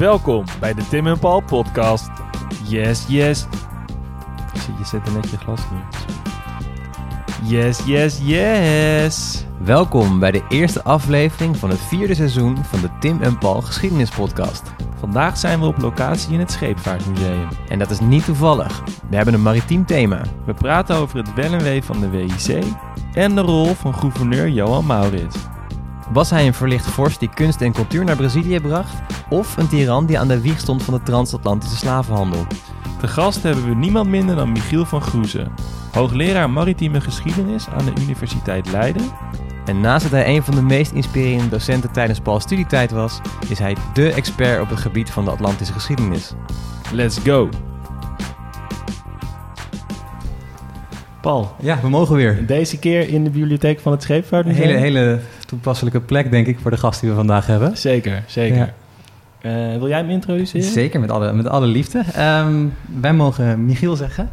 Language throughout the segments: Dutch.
Welkom bij de Tim en Paul podcast. Yes, yes. Zie, Je zet er net je glas neer. Yes, yes, yes. Welkom bij de eerste aflevering van het vierde seizoen van de Tim en Paul Geschiedenispodcast. Vandaag zijn we op locatie in het Scheepvaartmuseum. En dat is niet toevallig. We hebben een maritiem thema. We praten over het wel en wee van de WIC en de rol van gouverneur Johan Maurits. Was hij een verlicht vorst die kunst en cultuur naar Brazilië bracht? Of een tiran die aan de wieg stond van de transatlantische slavenhandel? Te gast hebben we niemand minder dan Michiel van Groezen, hoogleraar maritieme geschiedenis aan de Universiteit Leiden. En naast dat hij een van de meest inspirerende docenten tijdens Paul's studietijd was, is hij dé expert op het gebied van de Atlantische geschiedenis. Let's go! Paul, Ja, we mogen weer. deze keer in de bibliotheek van het Een Scheepvaartmuseum? hele, hele toepasselijke plek, denk ik, voor de gast die we vandaag hebben. Zeker, zeker. Ja. Eh, wil jij hem introduceren? Zeker, met alle, met alle liefde. Ehm, wij mogen Michiel zeggen.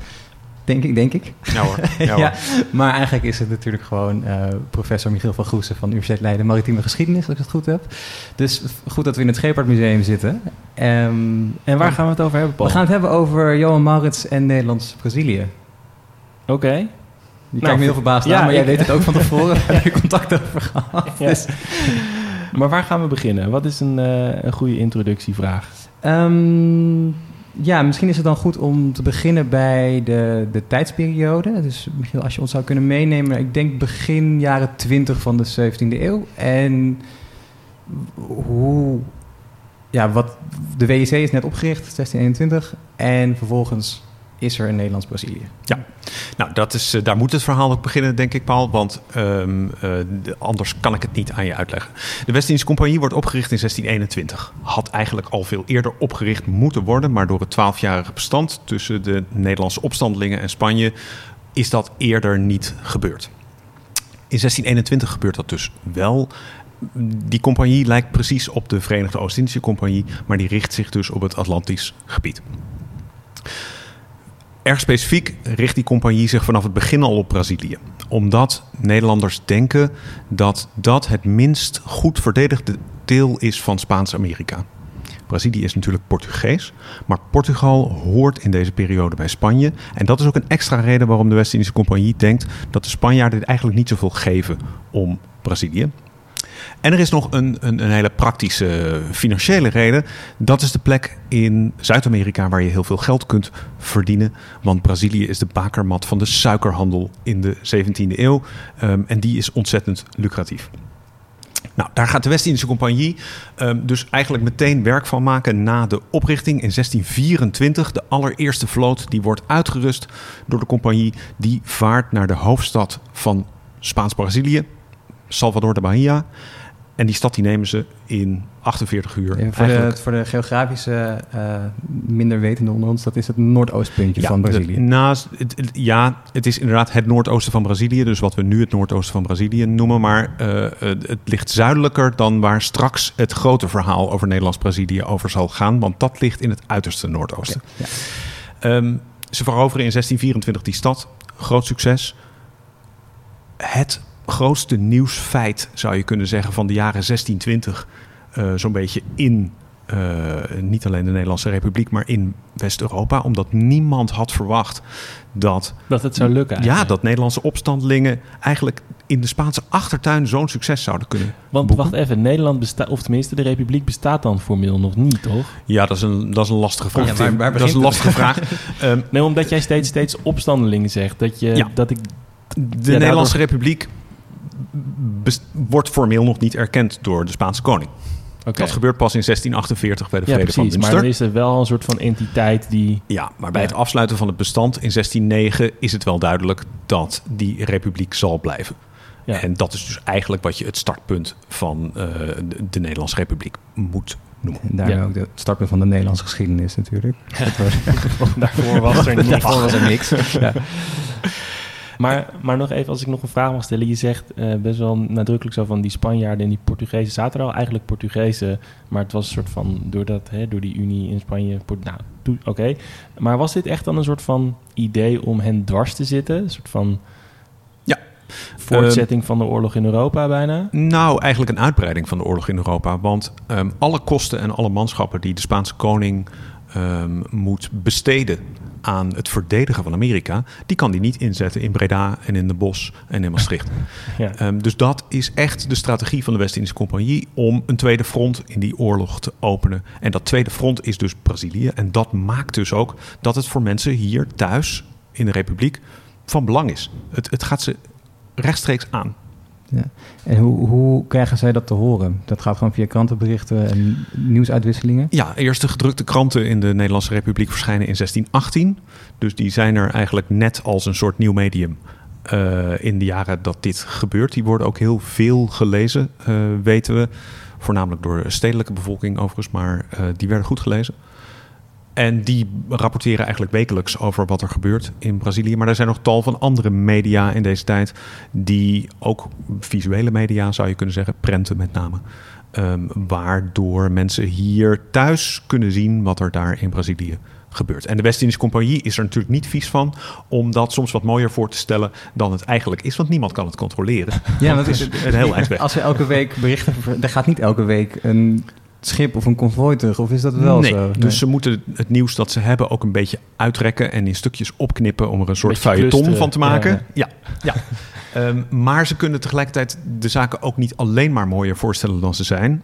Denk ik, denk ik. Ja hoor. Ja, hoor. Ja, maar eigenlijk is het natuurlijk gewoon eh, professor Michiel van Groesen van de Universiteit Leiden Maritieme Geschiedenis, als ik het goed heb. Dus goed dat we in het Scheepvaartmuseum zitten. Ehm, En waar gaan we het over hebben, Paul? we gaan het hebben over Johan Maurits en Nederlands-Brazilië. Oké. Je Nou, kijkt me heel verbaasd ja, aan, maar jij weet het ook van tevoren. We hebben hier contact over gehad. Ja. Dus, Maar waar gaan we beginnen? Wat is een, eh, een goede introductievraag? Ehm, ja, misschien is het dan goed om te beginnen bij de, de tijdsperiode. Dus Michiel, als je ons zou kunnen meenemen, ik denk begin jaren 20 van de 17e eeuw. En hoe, ja, wat, de WEC is net opgericht, 1621. En vervolgens is er een Nederlands-Brazilië. Nou, dat is, eh, daar moet het verhaal ook beginnen, denk ik, Paul. Want ehm, eh, de- anders kan ik het niet aan je uitleggen. De West-Indische Compagnie wordt opgericht in 1621. Had eigenlijk al veel eerder opgericht moeten worden. Maar door het twaalfjarige bestand tussen de Nederlandse opstandelingen en Spanje... is dat eerder niet gebeurd. In 1621 gebeurt dat dus wel. Die compagnie lijkt precies op de Verenigde Oost-Indische Compagnie... maar die richt zich dus op het Atlantisch gebied. Erg specifiek richt die compagnie zich vanaf het begin al op Brazilië. Omdat Nederlanders denken dat dat het minst goed verdedigde deel is van Spaans-Amerika. Brazilië is natuurlijk Portugees, maar Portugal hoort in deze periode bij Spanje. En dat is ook een extra reden waarom de West-Indische Compagnie denkt dat de Spanjaarden eigenlijk niet zoveel geven om Brazilië. En er is nog een, een, een hele praktische financiële reden. Dat is de plek in Zuid-Amerika waar je heel veel geld kunt verdienen. Want Brazilië is de bakermat van de suikerhandel in de 17e eeuw. Ehm, en die is ontzettend lucratief. Nou, daar gaat de West-Indische Compagnie ehm, dus eigenlijk meteen werk van maken na de oprichting in 1624. De allereerste vloot die wordt uitgerust door de compagnie. Die vaart naar de hoofdstad van Spaans-Brazilië, Salvador de Bahia. En die stad die nemen ze in 48 uur. Ja, voor, de, voor de geografische uh, minder wetende onder ons, dat is het noordoostpuntje van Brazilië. de- naast, het, het- ja, het is inderdaad het noordoosten van Brazilië. Dus wat we nu het noordoosten van Brazilië noemen. Maar eh, eh, het ligt zuidelijker dan waar straks het grote verhaal over Nederlands-Brazilië over zal gaan. Want dat ligt in het uiterste noordoosten. Ja. Ehm, ze veroveren in 1624 die stad. Groot succes. Het grootste nieuwsfeit, zou je kunnen zeggen, van de jaren 1620. eh, Zo'n beetje in eh, niet alleen de Nederlandse Republiek, maar in West-Europa. Omdat niemand had verwacht dat, Dat het zou lukken ja, eigenlijk. dat Nederlandse opstandelingen eigenlijk in de Spaanse achtertuin zo'n succes zouden kunnen. Want boeken. wacht even, Nederland bestaat, of tenminste de Republiek bestaat dan formeel nog niet, toch? Ja, dat is een, dat is een lastige vraag. Ja, waar- Tim. waar dat is een lastige vraag. Ehm, Nee, omdat jij steeds, steeds opstandelingen zegt. Dat, je, Ja. dat ik... de Ja, Nederlandse Republiek wordt formeel nog niet erkend door de Spaanse koning. Oké. Dat gebeurt pas in 1648 bij de Ja, Vrede van precies. Maar Münster. dan is er wel een soort van entiteit die... Ja, maar bij Ja. het afsluiten van het bestand in 1609 is het wel duidelijk dat die republiek zal blijven. Ja. En dat is dus eigenlijk wat je het startpunt van eh, de, de Nederlandse Republiek moet noemen. En daar Ja. ook de startpunt van de Nederlandse geschiedenis natuurlijk. Dat was- Daarvoor was er niks. Maar, maar nog even, als ik nog een vraag mag stellen. Je zegt eh, best wel nadrukkelijk zo van die Spanjaarden en die Portugezen zaten er al. Eigenlijk Portugezen, maar het was een soort van, door, dat, hè, door die unie in Spanje. Port- nou, oké. Maar was dit echt dan een soort van idee om hen dwars te zitten? Een soort van... Ja. Voortzetting van de oorlog in Europa bijna? Nou, eigenlijk een uitbreiding van de oorlog in Europa. Want ehm, alle kosten en alle manschappen die de Spaanse koning ehm, moet besteden aan het verdedigen van Amerika, die kan die niet inzetten in Breda en in de Bos en in Maastricht. Ja. Ehm, dus dat is echt de strategie van de West-Indische Compagnie om een tweede front in die oorlog te openen. En dat tweede front is dus Brazilië. En dat maakt dus ook dat het voor mensen hier thuis in de Republiek van belang is. Het, het gaat ze rechtstreeks aan. Ja. En hoe, hoe krijgen zij dat te horen? Dat gaat gewoon via krantenberichten en nieuwsuitwisselingen? Ja, eerst de gedrukte kranten in de Nederlandse Republiek verschijnen in 1618. Dus die zijn er eigenlijk net als een soort nieuw medium eh, in de jaren dat dit gebeurt. Die worden ook heel veel gelezen, eh, weten we. Voornamelijk door de stedelijke bevolking overigens, maar eh, die werden goed gelezen. En die rapporteren eigenlijk wekelijks over wat er gebeurt in Brazilië. Maar er zijn nog tal van andere media in deze tijd. Die ook visuele media zou je kunnen zeggen, prenten met name. ehm, waardoor mensen hier thuis kunnen zien wat er daar in Brazilië gebeurt. En de West-Indische Compagnie is er natuurlijk niet vies van om dat soms wat mooier voor te stellen dan het eigenlijk is. Want niemand kan het controleren. Ja, het is een heel eind weg. Als we elke week berichten... Er gaat niet elke week een schip of een konvooi terug, of is dat wel nee, zo? dus ze moeten het nieuws dat ze hebben ook een beetje uitrekken en in stukjes opknippen om er een soort feuilleton van te maken. ja. Ja, ja. Ehm, maar ze kunnen tegelijkertijd de zaken ook niet alleen maar mooier voorstellen dan ze zijn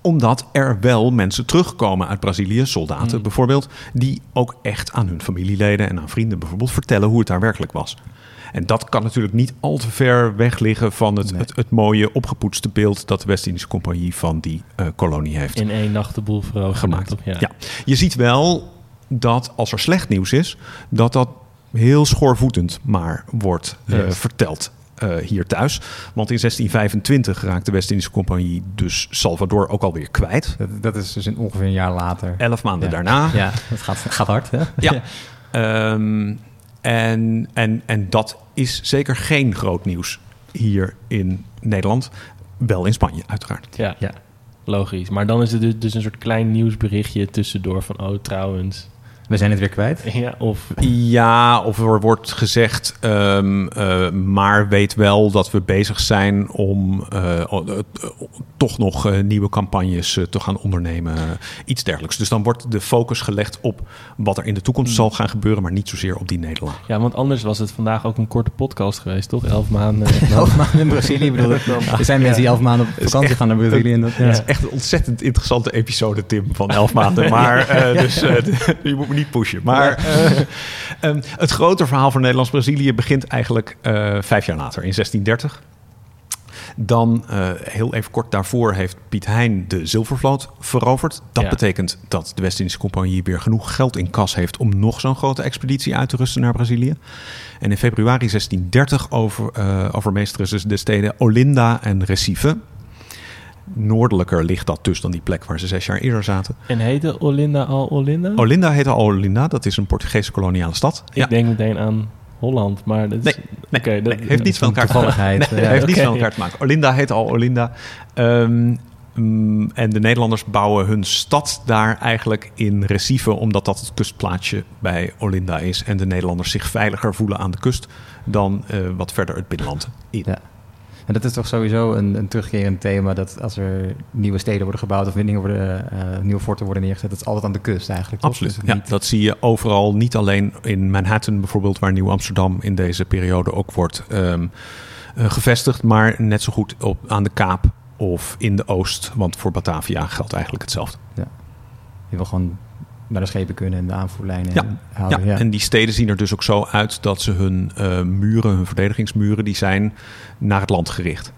omdat er wel mensen terugkomen uit Brazilië, soldaten Mm. bijvoorbeeld, die ook echt aan hun familieleden en aan vrienden bijvoorbeeld vertellen hoe het daar werkelijk was. En dat kan natuurlijk niet al te ver weg liggen van het, Nee. het, het mooie opgepoetste beeld dat de West-Indische Compagnie van die eh, kolonie heeft. In één nacht de boel. Gemaakt. toch? Ja. Ja. Je ziet wel dat als er slecht nieuws is, dat dat heel schoorvoetend maar wordt eh, Yes. verteld. eh, hier thuis. Want in 1625 raakt de West-Indische Compagnie dus Salvador ook alweer kwijt. Dat, dat is dus in ongeveer een jaar later. Elf maanden Ja. daarna. Ja, dat gaat, gaat hard, hè? Ja. Ehm, en, en, en dat is zeker geen groot nieuws hier in Nederland. Wel in Spanje, uiteraard. Ja. Ja. logisch. Maar dan is het dus- dus een soort klein nieuwsberichtje tussendoor van... oh, trouwens. We zijn het weer kwijt. Ja, of... Ja, of er wordt gezegd, ehm, eh, maar weet wel dat we bezig zijn om eh, eh, toch nog eh, nieuwe campagnes te gaan ondernemen. iets dergelijks. Dus dan wordt de focus gelegd op wat er in de toekomst zal gaan gebeuren, maar niet zozeer op die nederlaag. Ja, want anders was het vandaag ook een korte podcast geweest, toch? Elf maanden. Elf maanden in Brazilië bedoel ik. Er zijn mensen die elf maanden op vakantie gaan naar Brazilië. En dat, ja. Het is echt een ontzettend interessante episode, Tim, van elf maanden. Maar eh, dus eh, je moet me niet pushen. Maar eh, ehm, het grote verhaal van Nederlands-Brazilië begint eigenlijk eh, vijf jaar later, in 1630. Dan, eh, heel even kort daarvoor, heeft Piet Hein de Zilvervloot veroverd. Dat Ja. betekent dat de West-Indische Compagnie weer genoeg geld in kas heeft... om nog zo'n grote expeditie uit te rusten naar Brazilië. En in februari 1630 over, eh overmeesteren ze de steden Olinda en Recife. Noordelijker ligt dat dus dan die plek waar ze zes jaar eerder zaten. En heette Olinda al Olinda? Olinda heet al Olinda, dat is een Portugese koloniale stad. Ik denk meteen aan Holland, maar dat is... Nee, dat- nee, heeft niets van elkaar te maken. Nee, ja. heeft niets oké. van elkaar te maken. Olinda heet al Olinda. Ehm, mm, en de Nederlanders bouwen hun stad daar eigenlijk in Recife, omdat dat het kustplaatsje bij Olinda is. En de Nederlanders zich veiliger voelen aan de kust dan eh, wat verder het binnenland in. Ja. En dat is toch sowieso een, een terugkerend thema... dat als er nieuwe steden worden gebouwd... of dingen worden, eh, nieuwe forten worden neergezet... dat is altijd aan de kust eigenlijk. Absoluut. Dus Ja, niet- dat zie je overal. Niet alleen in Manhattan bijvoorbeeld, waar Nieuw Amsterdam in deze periode ook wordt ehm, eh, gevestigd, maar net zo goed op, aan de Kaap of in de Oost. Want voor Batavia geldt eigenlijk hetzelfde. Je wil gewoon naar de schepen kunnen en de aanvoerlijnen Ja. houden. ja, Ja, en die steden zien er dus ook zo uit dat ze hun eh, muren, hun verdedigingsmuren, die zijn naar het land gericht.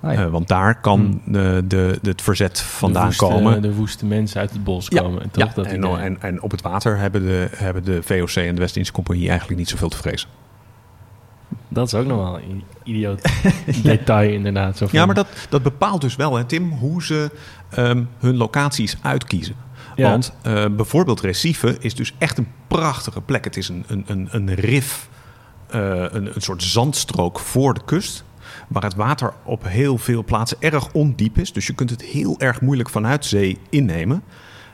Ah, ja. Eh, want daar kan de, de, het verzet vandaan de woeste, komen. De woeste mensen uit het bos Ja, komen. Ja, Toch? dat en, en, en op het water hebben de, hebben de VOC en de West-Indische Compagnie eigenlijk niet zoveel te vrezen. Dat is ook nog wel een idioot detail inderdaad. Zo Ja, maar dat, dat bepaalt dus wel, hè, Tim, hoe ze ehm, hun locaties uitkiezen. Ja. Want eh, bijvoorbeeld Recife is dus echt een prachtige plek. Het is een, een, een, een rif, eh, een, een soort zandstrook voor de kust. Waar het water op heel veel plaatsen erg ondiep is. Dus je kunt het heel erg moeilijk vanuit zee innemen.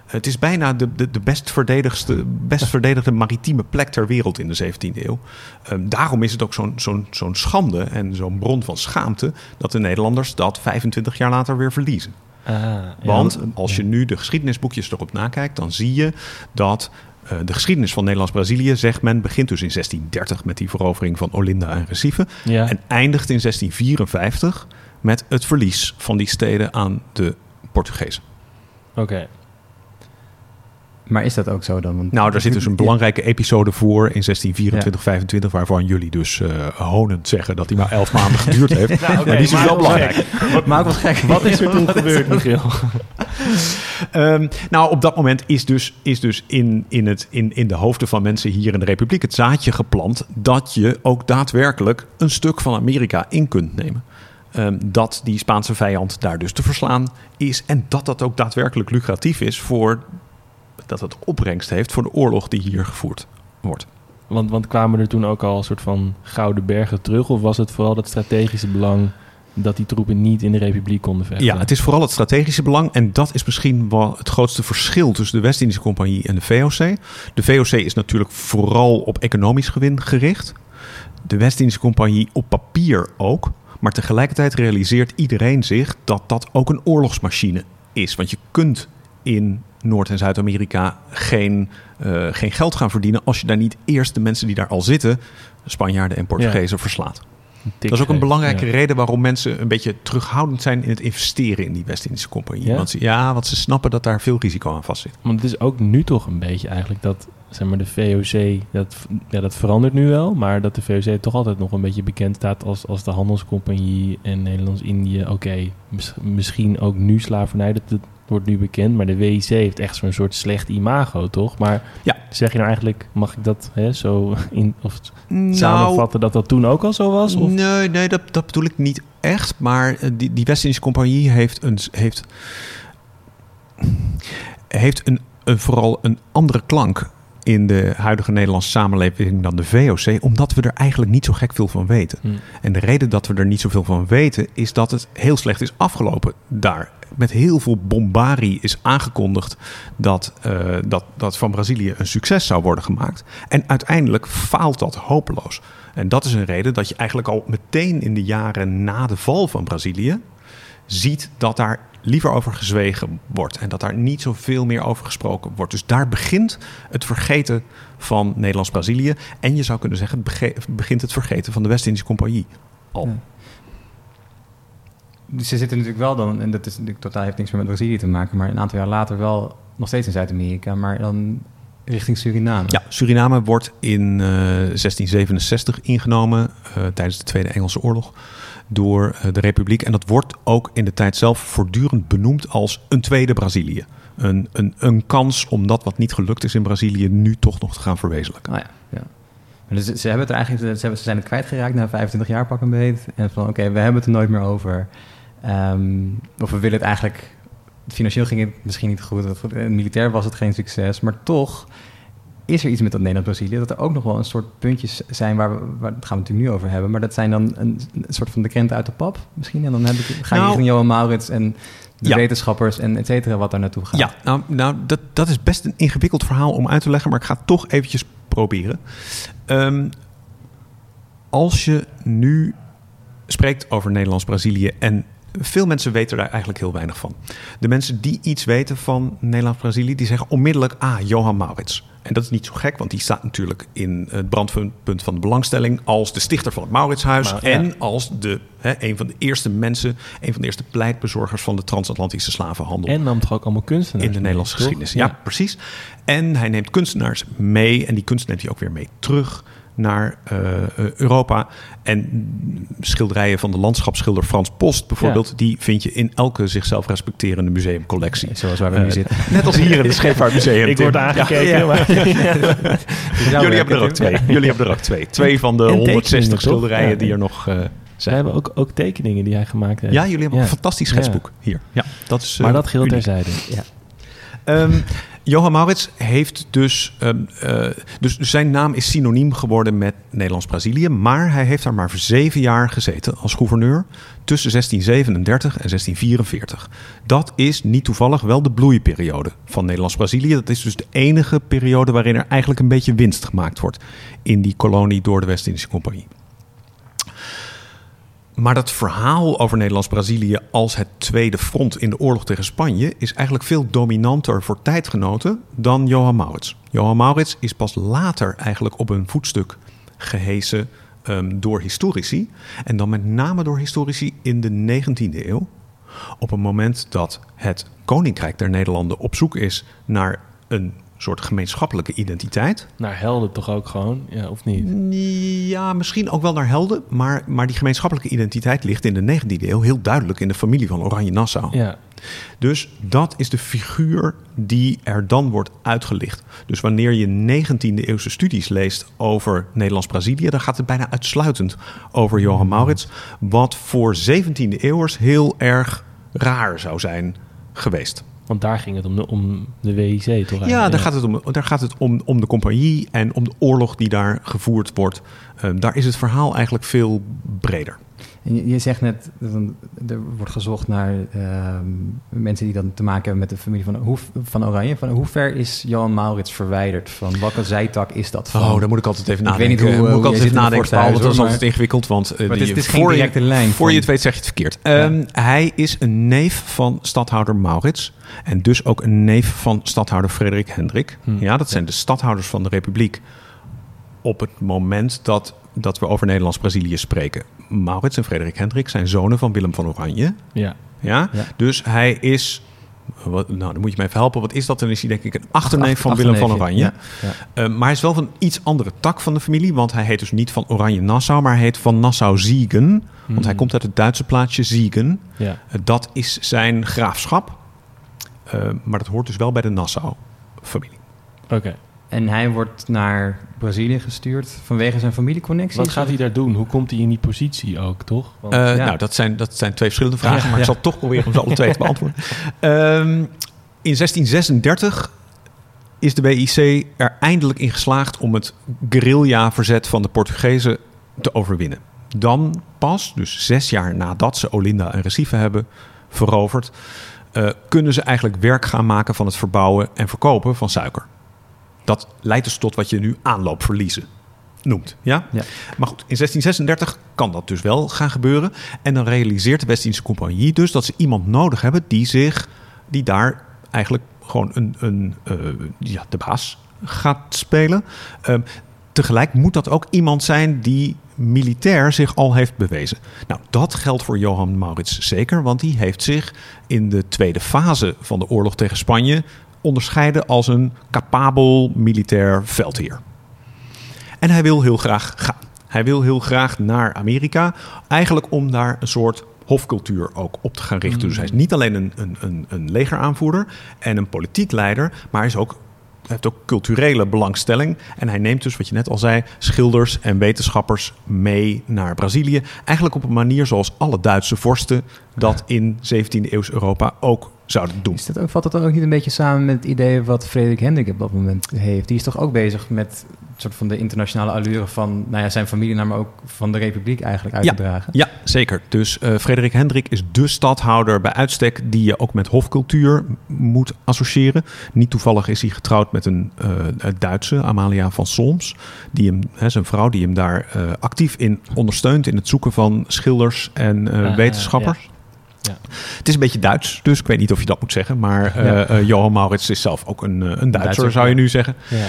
Het is bijna de, de, de best, verdedigste, best verdedigde maritieme plek ter wereld in de 17e eeuw. Ehm, daarom is het ook zo'n zo'n zo'n schande en zo'n bron van schaamte dat de Nederlanders dat 25 jaar later weer verliezen. Ah, Want als je nu de geschiedenisboekjes erop nakijkt, dan zie je dat eh, de geschiedenis van Nederlands-Brazilië, zegt men, begint dus in 1630 met die verovering van Olinda en Recife. Ja. En eindigt in 1654 met het verlies van die steden aan de Portugezen. Oké. Maar is dat ook zo dan? Want Nou, daar zit dus een belangrijke episode voor in 1624, 25, waarvan jullie dus eh honend zeggen dat die maar elf maanden geduurd heeft. Nou, maar die is dus wel belangrijk. Maar ook wat gek. Wat is er toen gebeurd, Michiel? Ehm, nou, op dat moment is dus, is dus in, in, het, in, in de hoofden van mensen hier in de Republiek het zaadje geplant dat je ook daadwerkelijk een stuk van Amerika in kunt nemen. Ehm, dat die Spaanse vijand daar dus te verslaan is en dat dat ook daadwerkelijk lucratief is voor dat het opbrengst heeft voor de oorlog die hier gevoerd wordt. Want, want kwamen er toen ook al een soort van gouden bergen terug? Of was het vooral dat strategische belang dat die troepen niet in de Republiek konden vechten? Ja, het is vooral het strategische belang. En dat is misschien wel het grootste verschil tussen de West-Indische Compagnie en de VOC. De VOC is natuurlijk vooral op economisch gewin gericht. De West-Indische Compagnie op papier ook. Maar tegelijkertijd realiseert iedereen zich dat dat ook een oorlogsmachine is. Want je kunt in Noord- en Zuid-Amerika geen, eh, geen geld gaan verdienen als je daar niet eerst de mensen die daar al zitten, Spanjaarden en Portugezen, verslaat. Dat is ook een belangrijke ja. reden waarom mensen een beetje terughoudend zijn in het investeren in die West-Indische Compagnie. Ja? Want ze, ja, want ze snappen dat daar veel risico aan vastzit. Want het is ook nu toch een beetje eigenlijk dat zeg maar, de VOC, dat, ja, dat verandert nu wel, maar dat de VOC toch altijd nog een beetje bekend staat als, als de handelscompagnie en Nederlands-Indië. Oké, mis- misschien ook nu slavernij, dat, dat wordt nu bekend, maar de WIC heeft echt zo'n soort slecht imago, toch? Maar Ja. zeg je nou eigenlijk, mag ik dat hè, zo in, of Nou, samenvatten dat dat toen ook al zo was? Of? Nee, nee dat, dat bedoel ik niet echt. Maar eh, die, die West-Indische Compagnie heeft, een, heeft, heeft een, een, vooral een andere klank in de huidige Nederlandse samenleving dan de VOC, omdat we er eigenlijk niet zo gek veel van weten. Hm. En de reden dat we er niet zoveel van weten, is dat het heel slecht is afgelopen daar. Met heel veel bombarie is aangekondigd dat, eh, dat, dat van Brazilië een succes zou worden gemaakt. En uiteindelijk faalt dat hopeloos. En dat is een reden dat je eigenlijk al meteen in de jaren na de val van Brazilië ziet dat daar liever over gezwegen wordt. En dat daar niet zoveel meer over gesproken wordt. Dus daar begint het vergeten van Nederlands-Brazilië. En je zou kunnen zeggen, het begint het vergeten van de West-Indische Compagnie. Al. Ja. Dus ze zitten natuurlijk wel dan, en dat is natuurlijk totaal heeft niks meer met Brazilië te maken, maar een aantal jaar later wel nog steeds in Zuid-Amerika, maar dan richting Suriname. Ja, Suriname wordt in eh, 1667 ingenomen eh, tijdens de Tweede Engelse Oorlog door eh, de Republiek. En dat wordt ook in de tijd zelf voortdurend benoemd als een tweede Brazilië. Een, een, een kans om dat wat niet gelukt is in Brazilië nu toch nog te gaan verwezenlijken. Oh ja, ja. Dus, ze, hebben het er eigenlijk, ze, zijn het kwijtgeraakt na 25 jaar pak een beet. En van oké, we hebben het er nooit meer over. Ehm, of we willen het eigenlijk... Financieel ging het misschien niet goed. het- Militair was het geen succes. Maar toch is er iets met dat Nederland-Brazilië... dat er ook nog wel een soort puntjes zijn... waar we, waar, dat gaan we het natuurlijk nu over hebben... maar dat zijn dan een, een soort van de krenten uit de pap misschien. En dan heb ik, ga je Nou- richting Johan Maurits en de Ja. wetenschappers... en et cetera, wat daar naartoe gaat. Ja, nou, nou dat, dat is best een ingewikkeld verhaal om uit te leggen, maar ik ga het toch eventjes proberen. Ehm, als je nu spreekt over Nederlands-Brazilië en veel mensen weten daar eigenlijk heel weinig van. De mensen die iets weten van Nederlands-Brazilië, die zeggen onmiddellijk, ah, Johan Maurits. En dat is niet zo gek, want die staat natuurlijk in het brandpunt van de belangstelling als de stichter van het Mauritshuis Maar, ja. en als de, hè, een van de eerste mensen, een van de eerste pleitbezorgers van de transatlantische slavenhandel En nam toch ook allemaal kunstenaars in de Nederlandse geschiedenis. Ja, precies. En hij neemt kunstenaars mee en die kunst neemt hij ook weer mee terug naar eh, Europa. En schilderijen van de landschapsschilder Frans Post bijvoorbeeld, die vind je in elke zichzelf respecterende museumcollectie. Zoals waar we nu Eh, zitten. Net als hier in het Scheepvaartmuseum. Ik word aangekeken, Ja. maar... Jullie hebben er ook twee. Jullie hebben er ook twee. Twee van de En 160 tekeningen, toch? schilderijen Ja. die er nog eh, Ze hebben ook, ook tekeningen die hij gemaakt heeft. Ja, jullie hebben Ja. een fantastisch schetsboek hier. Ja, dat is, Maar dat uniek. terzijde. Ehm, Johan Maurits heeft dus, ehm, eh, dus zijn naam is synoniem geworden met Nederlands-Brazilië, maar hij heeft daar maar voor zeven jaar gezeten als gouverneur tussen 1637 en 1644. Dat is niet toevallig wel de bloeiperiode van Nederlands-Brazilië. Dat is dus de enige periode waarin er eigenlijk een beetje winst gemaakt wordt in die kolonie door de West-Indische Compagnie. Maar dat verhaal over Nederlands-Brazilië als het tweede front in de oorlog tegen Spanje is eigenlijk veel dominanter voor tijdgenoten dan Johan Maurits. Johan Maurits is pas later eigenlijk op een voetstuk gehesen um, door historici. En dan met name door historici in de 19e eeuw. Op een moment dat het Koninkrijk der Nederlanden op zoek is naar een soort gemeenschappelijke identiteit. Naar helden toch ook gewoon, ja, of niet? Ja, misschien ook wel naar helden. Maar, maar die gemeenschappelijke identiteit ligt in de 19e eeuw heel duidelijk in de familie van Oranje-Nassau. Ja. Dus dat is de figuur die er dan wordt uitgelicht. Dus wanneer je 19e eeuwse studies leest over Nederlands-Brazilië, dan gaat het bijna uitsluitend over Johan Maurits. Wat voor 17e eeuwers heel erg raar zou zijn geweest. Want daar ging het om de, om de WIC, toch? Ja, daar gaat het, om, daar gaat het om, om de compagnie en om de oorlog die daar gevoerd wordt. Um, daar is het verhaal eigenlijk veel breder. Je, zegt net, er wordt gezocht naar uh, mensen die dan te maken hebben met de familie van, hoe, van Oranje. Van hoe ver is Johan Maurits verwijderd? Van welke zijtak is dat van? Oh, daar moet ik altijd even nadenken. Ik weet niet hoe, moet ik altijd even nadenken, want dat is altijd ingewikkeld. Want uh, het is, het is geen directe je, lijn. Voor je het weet zeg je het verkeerd. Ja. Um, hij is een neef van stadhouder Maurits. En dus ook een neef van stadhouder Frederik Hendrik. Hmm. Ja, dat zijn de stadhouders van de Republiek op het moment dat, dat we over Nederlands-Brazilië spreken. Maurits en Frederik Hendrik zijn zonen van Willem van Oranje. Ja. Ja? ja. Dus hij is... Wat, nou, dan moet je mij even helpen. Wat is dat? Dan is hij denk ik een achterneef van Willem van Oranje. Ja, ja. Uh, maar hij is wel van iets andere tak van de familie. Want hij heet dus niet van Oranje-Nassau, maar hij heet van Nassau-Ziegen. Mm. Want hij komt uit het Duitse plaatsje Ziegen. Ja. Uh, dat is zijn graafschap. Uh, maar dat hoort dus wel bij de Nassau-familie. Oké. Okay. En hij wordt naar Brazilië gestuurd vanwege zijn familieconnecties. Wat gaat hij daar doen? Hoe komt hij in die positie ook, toch? Want, uh, ja. Nou, dat zijn, dat zijn twee verschillende vragen, ja, maar ja. ik zal toch proberen om ze alle twee te beantwoorden. Um, in 1636 is de BIC er eindelijk in geslaagd om het guerrilla-verzet van de Portugezen te overwinnen. Dan pas, dus zes jaar nadat ze Olinda en Recife hebben veroverd, uh, kunnen ze eigenlijk werk gaan maken van het verbouwen en verkopen van suiker. Dat leidt dus tot wat je nu aanloopverliezen noemt. Ja? ja? Maar goed, in 1636 kan dat dus wel gaan gebeuren. En dan realiseert de West-Indische Compagnie dus dat ze iemand nodig hebben die zich, die daar eigenlijk gewoon een, een uh, ja, de baas gaat spelen. Uh, tegelijk moet dat ook iemand zijn die militair zich al heeft bewezen. Nou, dat geldt voor Johan Maurits zeker, want die heeft zich in de tweede fase van de oorlog tegen Spanje onderscheiden als een capabel militair veldheer. En hij wil heel graag gaan. Hij wil heel graag naar Amerika, eigenlijk om daar een soort hofcultuur ook op te gaan richten. Mm. Dus hij is niet alleen een, een, een, een legeraanvoerder en een politiek leider, maar hij is ook heeft ook culturele belangstelling. En hij neemt dus, wat je net al zei, schilders en wetenschappers mee naar Brazilië. Eigenlijk op een manier zoals alle Duitse vorsten dat in 17e eeuws Europa ook zouden doen. Is dat ook, valt dat dan ook niet een beetje samen met het idee wat Frederik Hendrik op dat moment heeft? Die is toch ook bezig met soort van de internationale allure van nou ja, zijn familie, maar ook van de republiek eigenlijk uit ja, te dragen. Ja, zeker. Dus uh, Frederik Hendrik is de stadhouder bij uitstek die je ook met hofcultuur moet associëren. Niet toevallig is hij getrouwd met een uh, Duitse, Amalia van Solms, die hem, hè, zijn vrouw, die hem daar uh, actief in ondersteunt in het zoeken van schilders en uh, wetenschappers. Ja. Ja. Het is een beetje Duits, dus ik weet niet of je dat moet zeggen. Maar uh, ja. uh, Johan Maurits is zelf ook een, een Duitser, Duitser zou je nu zeggen. Ja.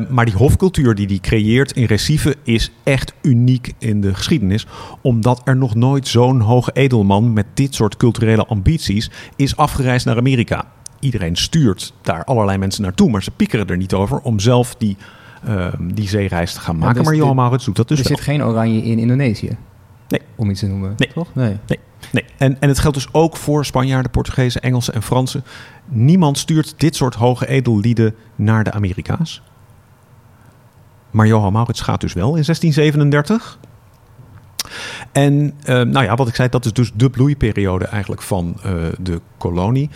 Uh, maar die hofcultuur die hij creëert in Recife is echt uniek in de geschiedenis. Omdat er nog nooit zo'n hoge edelman met dit soort culturele ambities is afgereisd naar Amerika. Iedereen stuurt daar allerlei mensen naartoe, maar ze piekeren er niet over om zelf die, die zeereis te gaan maken. Dus maar Johan Maurits doet dat dus Er wel. zit geen oranje in Indonesië? Nee. Om iets te noemen, nee. toch? Nee. nee. Nee, en, en het geldt dus ook voor Spanjaarden, Portugezen, Engelsen en Fransen. Niemand stuurt dit soort hoge edellieden naar de Amerika's. Maar Johan Maurits gaat dus wel in 1637. En uh, nou ja, wat ik zei, dat is dus de bloeiperiode eigenlijk van uh, de kolonie.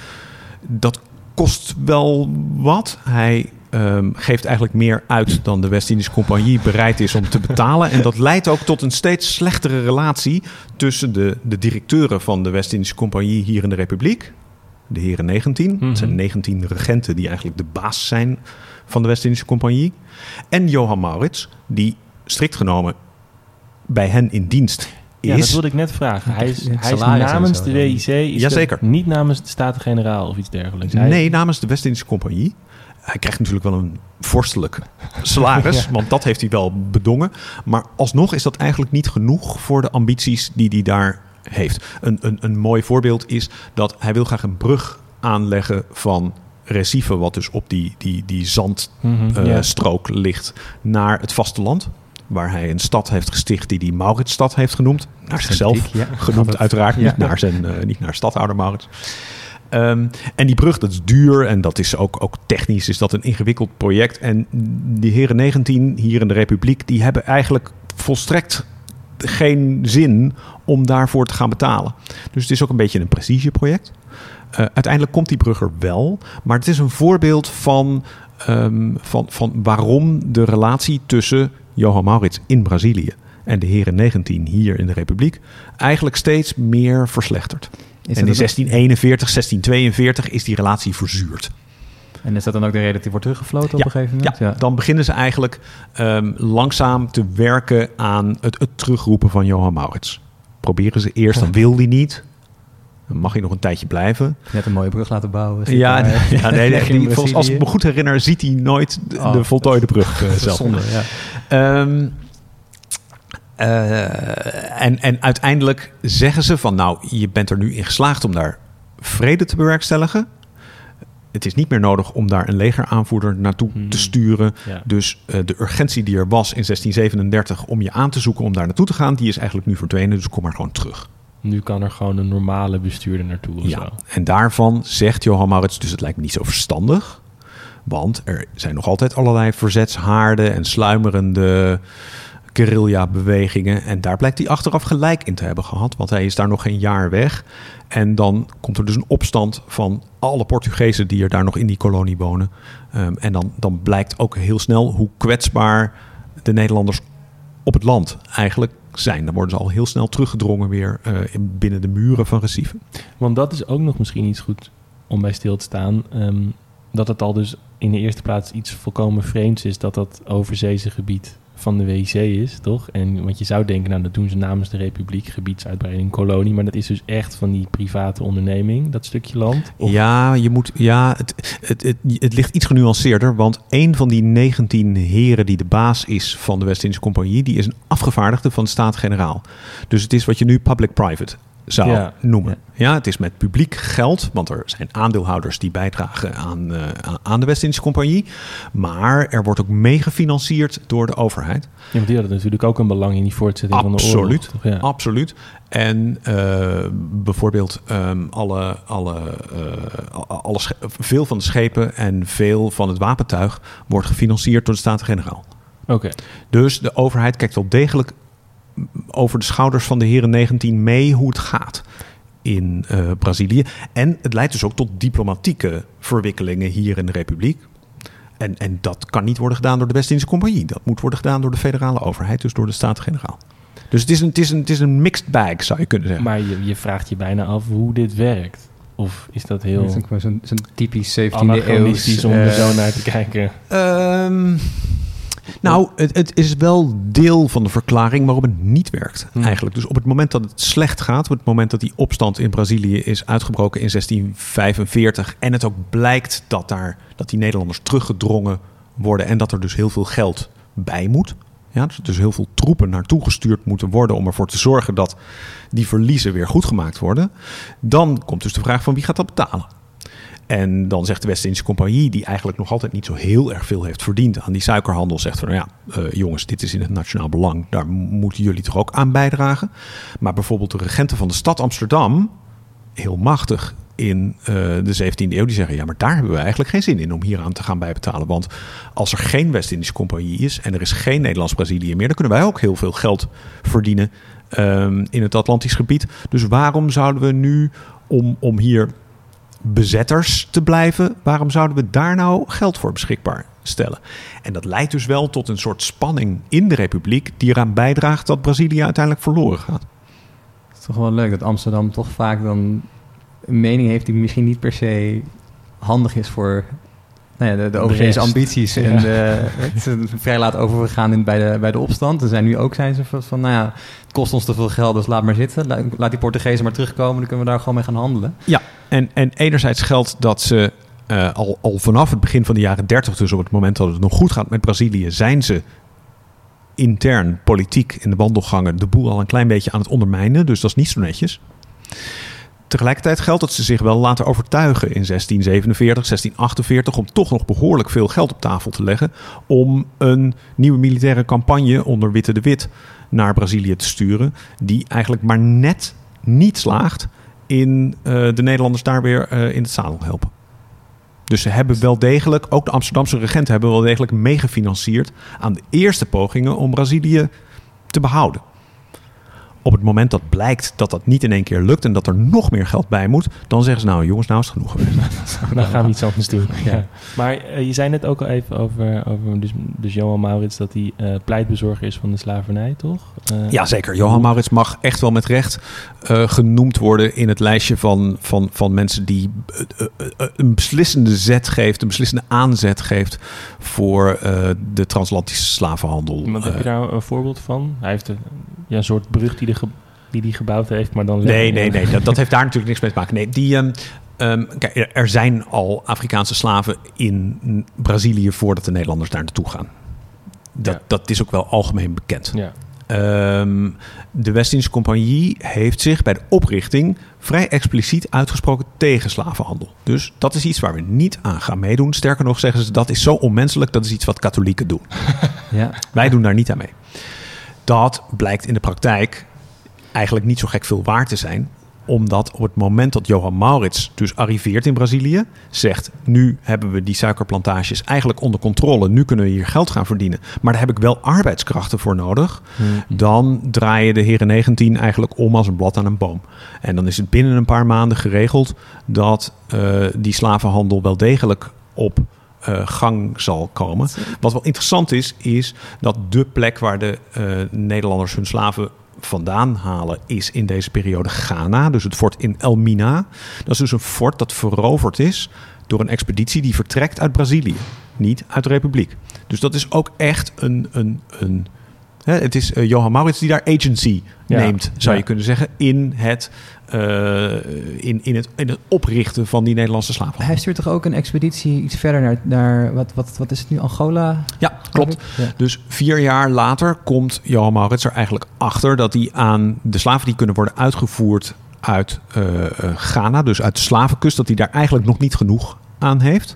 Dat kost wel wat. Hij ehm, geeft eigenlijk meer uit dan de West-Indische Compagnie bereid is om te betalen. En dat leidt ook tot een steeds slechtere relatie tussen de, de directeuren van de West-Indische Compagnie hier in de Republiek. De heren 19. Het zijn 19 regenten die eigenlijk de baas zijn van de West-Indische Compagnie. En Johan Maurits, die strikt genomen bij hen in dienst is. Ja, dat wilde ik net vragen. Hij is, hij is namens zo de. WIC, is Jazeker. niet namens de Staten-Generaal of iets dergelijks. Hij- Nee, namens de West-Indische Compagnie. Hij krijgt natuurlijk wel een vorstelijk salaris, want dat heeft hij wel bedongen. Maar alsnog is dat eigenlijk niet genoeg voor de ambities die hij daar heeft. Een, een, een mooi voorbeeld is dat hij wil graag een brug aanleggen van Recife, wat dus op die, die, die Mhm, ja. zandstrook ligt, naar het vasteland. Waar hij een stad heeft gesticht die hij Mauritsstad heeft genoemd. Naar zichzelf ja. genoemd uiteraard, Ja. niet, naar zijn, eh, niet naar stadhouder Maurits. Ehm, en die brug, dat is duur en dat is ook, ook technisch is dat een ingewikkeld project. En die heren 19 hier in de Republiek, die hebben eigenlijk volstrekt geen zin om daarvoor te gaan betalen. Dus het is ook een beetje een prestigeproject. Eh, uiteindelijk komt die brug er wel, maar het is een voorbeeld van, ehm, van, van waarom de relatie tussen Johan Maurits in Brazilië en de heren 19 hier in de Republiek eigenlijk steeds meer verslechtert. Is en in dat ook- 1641, 1642 is die relatie verzuurd. En is dat dan ook de reden dat hij wordt teruggefloten op Ja, een gegeven Ja, moment? dan beginnen ze eigenlijk ehm, langzaam te werken aan het, het terugroepen van Johan Maurits. Proberen ze eerst, dan wil hij niet. Dan mag hij nog een tijdje blijven. Net een mooie brug laten bouwen. Ja, daar. ja, nee, die- volgens, als ik me goed herinner, ziet hij nooit de, Oh, de voltooide brug eh, zelf. Zonde, ja. Ehm, eh, en, en uiteindelijk zeggen ze van nou, je bent er nu in geslaagd om daar vrede te bewerkstelligen. Het is niet meer nodig om daar een legeraanvoerder naartoe Hmm. te sturen. Ja. Dus eh, de urgentie die er was in 1637 om je aan te zoeken om daar naartoe te gaan, die is eigenlijk nu verdwenen. Dus kom maar gewoon terug. Nu kan er gewoon een normale bestuurder naartoe of Ja, zo. en daarvan zegt Johan Maurits, dus het lijkt me niet zo verstandig. Want er zijn nog altijd allerlei verzetshaarden en sluimerende guerrilla-bewegingen. En daar blijkt hij achteraf gelijk in te hebben gehad, want hij is daar nog geen jaar weg. En dan komt er dus een opstand van alle Portugezen die er daar nog in die kolonie wonen. Ehm, en dan, dan blijkt ook heel snel hoe kwetsbaar de Nederlanders op het land eigenlijk zijn. Dan worden ze al heel snel teruggedrongen weer eh, in- binnen de muren van Recife. Want dat is ook nog misschien iets goed om bij stil te staan. ehm, dat het al dus in de eerste plaats iets volkomen vreemds is dat dat overzeese gebied van de WIC is, toch? En want je zou denken, nou dat doen ze namens de Republiek, gebiedsuitbreiding, kolonie, maar dat is dus echt van die private onderneming, dat stukje land. Ja, je moet, ja het, het, het, het ligt iets genuanceerder. Want een van die 19 heren die de baas is van de West-Indische Compagnie... die is een afgevaardigde van de Staat-Generaal. Dus het is wat je nu public-private zou Ja. noemen. Ja. het is met publiek geld. Want er zijn aandeelhouders die bijdragen aan, eh, aan- aan de West-Indische Compagnie. Maar er wordt ook meegefinancierd door de overheid. Ja, want die hadden natuurlijk ook een belang in die voortzetting van de oorlog. Absoluut. toch? Ja. Absoluut. En eh, bijvoorbeeld ehm, alle, alle, eh, alle veel van de schepen en veel van het wapentuig wordt gefinancierd door de Staten-Generaal. Oké. Dus de overheid kijkt wel degelijk over de schouders van de heren 19 mee hoe het gaat in eh, Brazilië. En het leidt dus ook tot diplomatieke verwikkelingen hier in de Republiek. En, en dat kan niet worden gedaan door de West-Indische Compagnie. Dat moet worden gedaan door de federale overheid, dus door de Staten-Generaal. Dus het is, een, het, is een, het is een mixed bag, zou je kunnen zeggen. Maar je, je vraagt je bijna af hoe dit werkt. Of is dat heel zo'n zo'n typisch 17e anachronistisch eeuws... om er eh, zo naar te kijken? Ehm, nou, het, het is wel deel van de verklaring waarom het niet werkt, Hmm. eigenlijk. Dus op het moment dat het slecht gaat, op het moment dat die opstand in Brazilië is uitgebroken in 1645 en het ook blijkt dat, daar, dat die Nederlanders teruggedrongen worden en dat er dus heel veel geld bij moet. Ja, dus, dus heel veel troepen naartoe gestuurd moeten worden om ervoor te zorgen dat die verliezen weer goed gemaakt worden. Dan komt dus de vraag van wie gaat dat betalen? En dan zegt de West-Indische Compagnie, die eigenlijk nog altijd niet zo heel erg veel heeft verdiend aan die suikerhandel, zegt van nou ja, eh, jongens, dit is in het nationaal belang, daar moeten jullie toch ook aan bijdragen. Maar bijvoorbeeld de regenten van de stad Amsterdam, heel machtig in eh, de 17e eeuw, die zeggen ja, maar daar hebben we eigenlijk geen zin in om hier aan te gaan bijbetalen. Want als er geen West-Indische Compagnie is en er is geen Nederlands-Brazilië meer, dan kunnen wij ook heel veel geld verdienen ehm, in het Atlantisch gebied. Dus waarom zouden we nu om, om hier bezetters te blijven, waarom zouden we daar nou geld voor beschikbaar stellen? En dat leidt dus wel tot een soort spanning in de republiek die eraan bijdraagt dat Brazilië uiteindelijk verloren gaat. Het is toch wel leuk dat Amsterdam toch vaak dan een mening heeft die misschien niet per se handig is voor nou ja, de, de ambities. Ja. En de, het is vrij laat overgegaan in, bij, de, bij de opstand. Er zijn nu ook zijn ze van, nou ja, het kost ons te veel geld, dus laat maar zitten. La- Laat die Portugezen maar terugkomen, dan kunnen we daar gewoon mee gaan handelen. Ja, en, en enerzijds geldt dat ze eh, al, al vanaf het begin van de jaren 30, dus op het moment dat het nog goed gaat met Brazilië, zijn ze intern, politiek in de wandelgangen de boel al een klein beetje aan het ondermijnen. Dus dat is niet zo netjes. Tegelijkertijd geldt dat ze zich wel laten overtuigen in 1647, 1648 om toch nog behoorlijk veel geld op tafel te leggen om een nieuwe militaire campagne onder Witte de Wit naar Brazilië te sturen, die eigenlijk maar net niet slaagt in eh, de Nederlanders daar weer eh, in het zadel helpen. Dus ze hebben wel degelijk, ook de Amsterdamse regenten hebben wel degelijk meegefinancierd aan de eerste pogingen om Brazilië te behouden. Op het moment dat blijkt dat dat niet in één keer lukt en dat er nog meer geld bij moet, dan zeggen ze nou jongens, nou is het genoeg geweest. Dan gaan we iets anders doen. Ja. Maar eh, je zei net ook al even over, over dus, dus Johan Maurits dat hij eh, pleitbezorger is van de slavernij, toch? Eh, Ja, zeker. Johan Maurits mag echt wel met recht genoemd worden in het lijstje van, van, van mensen die een beslissende zet geeft, een beslissende aanzet geeft voor de transatlantische slavenhandel. Want heb je daar een voorbeeld van? Hij heeft een, ja, een soort brug die hij ge, die die gebouwd heeft, maar dan... Nee, nee, nee. Dat, dat heeft daar natuurlijk niks mee te maken. Nee, die, ehm, ehm, kijk, er- zijn al Afrikaanse slaven in Brazilië voordat de Nederlanders daar naartoe gaan. Dat, Ja. dat is ook wel algemeen bekend. Ja. Ehm, de West-Indische Compagnie heeft zich bij de oprichting vrij expliciet uitgesproken tegen slavenhandel. Dus dat is iets waar we niet aan gaan meedoen. Sterker nog zeggen ze dat is zo onmenselijk, dat is iets wat katholieken doen. Ja. Wij doen daar niet aan mee. Dat blijkt in de praktijk eigenlijk niet zo gek veel waard te zijn omdat op het moment dat Johan Maurits dus arriveert in Brazilië, zegt: Nu hebben we die suikerplantages eigenlijk onder controle. Nu kunnen we hier geld gaan verdienen. Maar daar heb ik wel arbeidskrachten voor nodig. Dan draaien de heren 19 eigenlijk om als een blad aan een boom. En dan is het binnen een paar maanden geregeld dat eh, die slavenhandel wel degelijk op gang zal komen. Wat wel interessant is, is dat de plek waar de eh, Nederlanders hun slaven vandaan halen, is in deze periode Ghana. Dus het fort in Elmina. Dat is dus een fort dat veroverd is door een expeditie die vertrekt uit Brazilië, niet uit de Republiek. Dus dat is ook echt een. een, een hè, het is eh, Johan Maurits die daar agency Ja. neemt, zou Ja. je kunnen zeggen, in het, eh, in, in, het, in het oprichten van die Nederlandse slaven. Hij stuurt toch ook een expeditie iets verder naar, naar wat, wat, wat is het nu, Angola? Ja, klopt. Ja. Dus vier jaar later komt Johan Maurits er eigenlijk achter dat hij aan de slaven die kunnen worden uitgevoerd uit eh, Ghana, dus uit de slavenkust, dat hij daar eigenlijk nog niet genoeg aan heeft.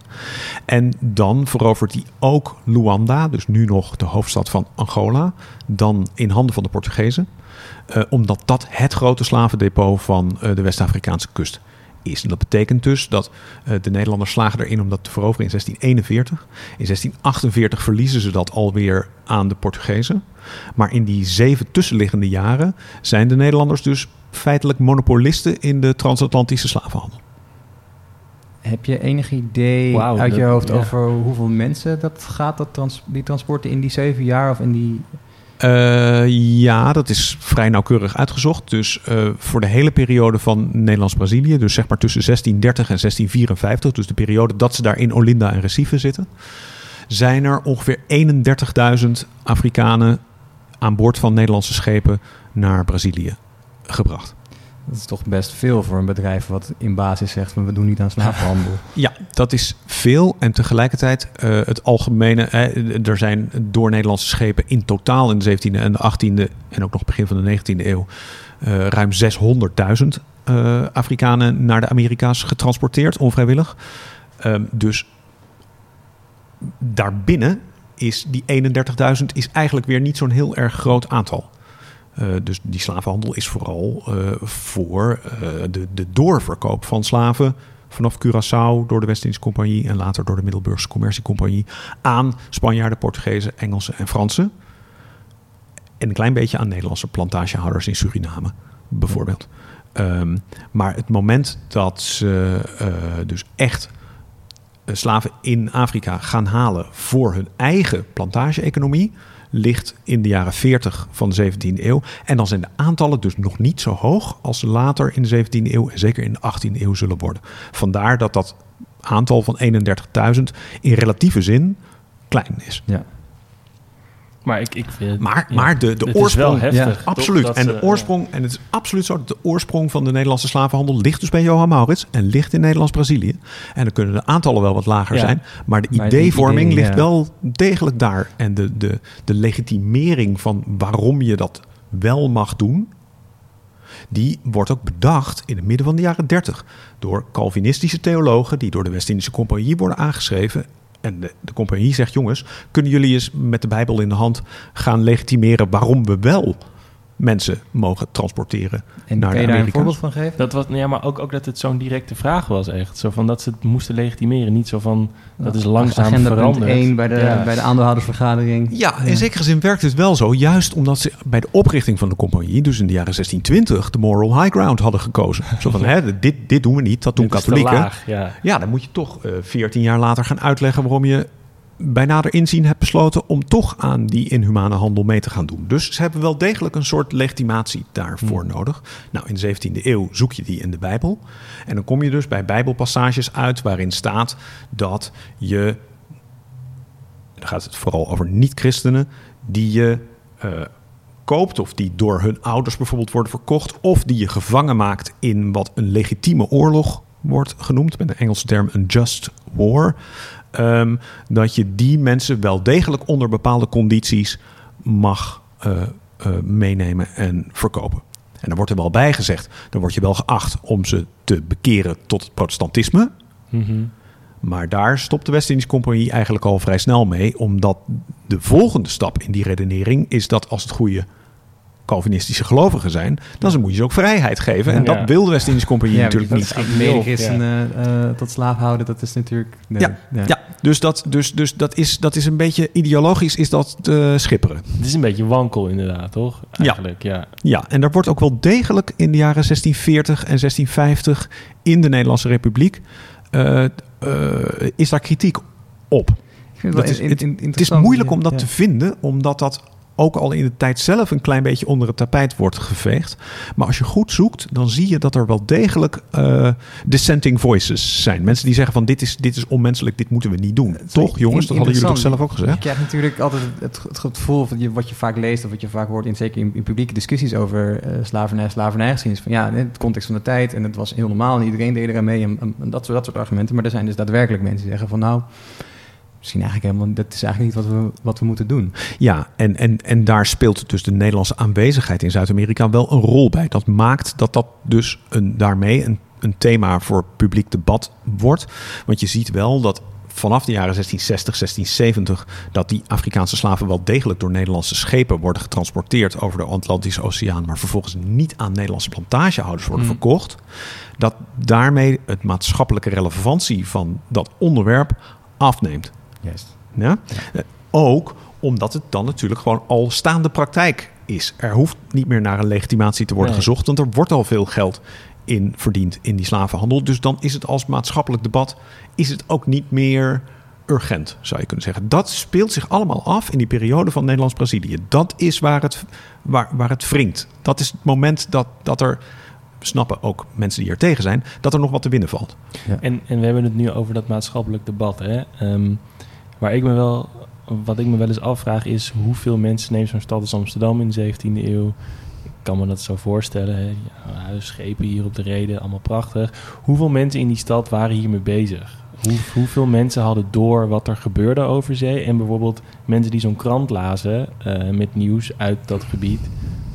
En dan verovert hij ook Luanda, dus nu nog de hoofdstad van Angola, dan in handen van de Portugezen. Eh, omdat dat het grote slavendepot van eh, de West-Afrikaanse kust is. En dat betekent dus dat eh, de Nederlanders slagen erin om dat te veroveren in 1641. In 1648 verliezen ze dat alweer aan de Portugezen. Maar in die zeven tussenliggende jaren zijn de Nederlanders dus feitelijk monopolisten in de transatlantische slavenhandel. Heb je enig idee uit je hoofd ja. over hoeveel mensen dat gaat, dat trans, die transporten in die zeven jaar of in die... Eh, ja, dat is vrij nauwkeurig uitgezocht. Dus eh, voor de hele periode van Nederlands-Brazilië, dus zeg maar tussen 1630 en 1654, dus de periode dat ze daar in Olinda en Recife zitten, zijn er ongeveer 31.000 Afrikanen aan boord van Nederlandse schepen naar Brazilië gebracht. Dat is toch best veel voor een bedrijf wat in basis zegt we doen niet aan slavenhandel. Ja, dat is veel. En tegelijkertijd eh, het algemene. er zijn door Nederlandse schepen in totaal in de 17e en de 18e en ook nog begin van de 19e eeuw eh, ruim 600.000 eh, Afrikanen naar de Amerika's getransporteerd, onvrijwillig. Ehm, dus daarbinnen is die 31.000 is eigenlijk weer niet zo'n heel erg groot aantal. Eh, dus die slavenhandel is vooral eh, voor eh, de, de doorverkoop van slaven vanaf Curaçao door de West-Indische Compagnie en later door de Middelburgse Commerciecompagnie aan Spanjaarden, Portugezen, Engelsen en Fransen. En een klein beetje aan Nederlandse plantagehouders in Suriname, bijvoorbeeld. Ehm, maar het moment dat ze dus echt slaven in Afrika gaan halen voor hun eigen plantage-economie, ligt in de jaren 40 van de 17e eeuw. En dan zijn de aantallen dus nog niet zo hoog als ze later in de 17e eeuw en zeker in de 18e eeuw zullen worden. Vandaar dat dat aantal van 31.000 in relatieve zin klein is. Ja. Maar ik, ik vind... Maar, ja, maar de, de het is oorsprong... wel heftig. Absoluut. dat En de oorsprong, en het is absoluut zo, dat de oorsprong van de Nederlandse slavenhandel ligt dus bij Johan Maurits en ligt in Nederlands-Brazilië. En dan kunnen de aantallen wel wat lager Ja. zijn, maar de Maar ideevorming idee, ligt wel degelijk daar. En de, de, de legitimering van waarom je dat wel mag doen, die wordt ook bedacht in het midden van de jaren 30 door Calvinistische theologen die door de West-Indische Compagnie worden aangeschreven. En de, de compagnie zegt: jongens, kunnen jullie eens met de Bijbel in de hand gaan legitimeren waarom we wel mensen mogen transporteren En naar kan je daar een voorbeeld van geven? Dat was, ja, maar ook, ook dat het zo'n directe vraag was echt. Zo van dat ze het moesten legitimeren. Niet zo van, dat is langzaam Agenda punt veranderd. 1 bij de, Ja. bij de aandeelhoudersvergadering. Ja, in zekere zin werkt het wel zo. Juist omdat ze bij de oprichting van de compagnie, dus in de jaren 1620, de moral high ground hadden gekozen. Zo van, hè, dit, dit doen we niet, dat doen Dit is te katholieken. laag, ja. Ja, dan moet je toch eh 14 jaar later gaan uitleggen waarom je bij nader inzien hebt besloten om toch aan die inhumane handel mee te gaan doen. Dus ze hebben wel degelijk een soort legitimatie daarvoor nodig. Nou, in de 17e eeuw zoek je die in de Bijbel. En dan kom je dus bij Bijbelpassages uit waarin staat dat je, dan gaat het vooral over niet-christenen, die je eh, koopt of die door hun ouders bijvoorbeeld worden verkocht of die je gevangen maakt in wat een legitieme oorlog wordt genoemd, met een Engelse term een just war, ehm, dat je die mensen wel degelijk onder bepaalde condities mag eh, eh, meenemen en verkopen. En dan wordt er wel bij gezegd, dan word je wel geacht om ze te bekeren tot het protestantisme. Mhm. Maar daar stopt de West-Indische Compagnie eigenlijk al vrij snel mee, omdat de volgende stap in die redenering is dat als het goede Calvinistische gelovigen zijn, dan moet je ze ook vrijheid geven. En Ja. dat wil de West-Indische Compagnie Ja, natuurlijk dat niet. is medechristenen eh, tot slaaf houden, dat is natuurlijk... nee, Ja, Ja, dus, dat, dus, dus dat, is, dat is een beetje ideologisch is dat te schipperen. Het is een beetje wankel inderdaad, toch? Eigenlijk, ja. Ja, en daar wordt ook wel degelijk in de jaren 1640 en 1650 in de Nederlandse Republiek eh, eh, is daar kritiek op. Dat is, in- het, in- het is moeilijk om dat Ja. te vinden, omdat dat ook al in de tijd zelf een klein beetje onder het tapijt wordt geveegd. Maar als je goed zoekt, dan zie je dat er wel degelijk eh, dissenting voices zijn. Mensen die zeggen van dit is, dit is onmenselijk, dit moeten we niet doen. Toch jongens, dat hadden jullie toch zelf ook Je gezegd? krijgt natuurlijk altijd het, het gevoel van je, wat je vaak leest of wat je vaak hoort, in, zeker in, in publieke discussies over eh slavernij, slavernijgeschiedenis. Van ja, in het context van de tijd en het was heel normaal en iedereen deed eraan mee en, en, en dat, soort, dat soort argumenten. Maar er zijn dus daadwerkelijk mensen die zeggen van nou, misschien eigenlijk helemaal, dat is eigenlijk niet wat we, wat we moeten doen. Ja, en, en, en daar speelt dus de Nederlandse aanwezigheid in Zuid-Amerika wel een rol bij. Dat maakt dat dat dus een, daarmee een, een thema voor publiek debat wordt. Want je ziet wel dat vanaf de jaren 1660, 1670... dat die Afrikaanse slaven wel degelijk door Nederlandse schepen worden getransporteerd... over de Atlantische Oceaan, maar vervolgens niet aan Nederlandse plantagehouders worden Mm. verkocht. Dat daarmee het maatschappelijke relevantie van dat onderwerp afneemt. Juist. Ja? Eh, Ook omdat het dan natuurlijk gewoon al staande praktijk is. Er hoeft niet meer naar een legitimatie te worden Nee. gezocht, want er wordt al veel geld in verdiend in die slavenhandel. Dus dan is het als maatschappelijk debat is het ook niet meer urgent, zou je kunnen zeggen. Dat speelt zich allemaal af in die periode van Nederlands-Brazilië. Dat is waar het, waar, waar het wringt. Dat is het moment dat, dat er, snappen ook mensen die er tegen zijn, dat er nog wat te winnen valt. En, en we hebben het nu over dat maatschappelijk debat. Hè? Ehm, waar ik me wel, wat ik me wel eens afvraag is... hoeveel mensen neemt zo'n stad als Amsterdam in de 17e eeuw... Ik kan me dat zo voorstellen. Schepen hier op de reden, allemaal prachtig. Hoeveel mensen in die stad waren hiermee bezig? Hoe, hoeveel mensen hadden door wat er gebeurde over zee? En bijvoorbeeld mensen die zo'n krant lazen eh, met nieuws uit dat gebied...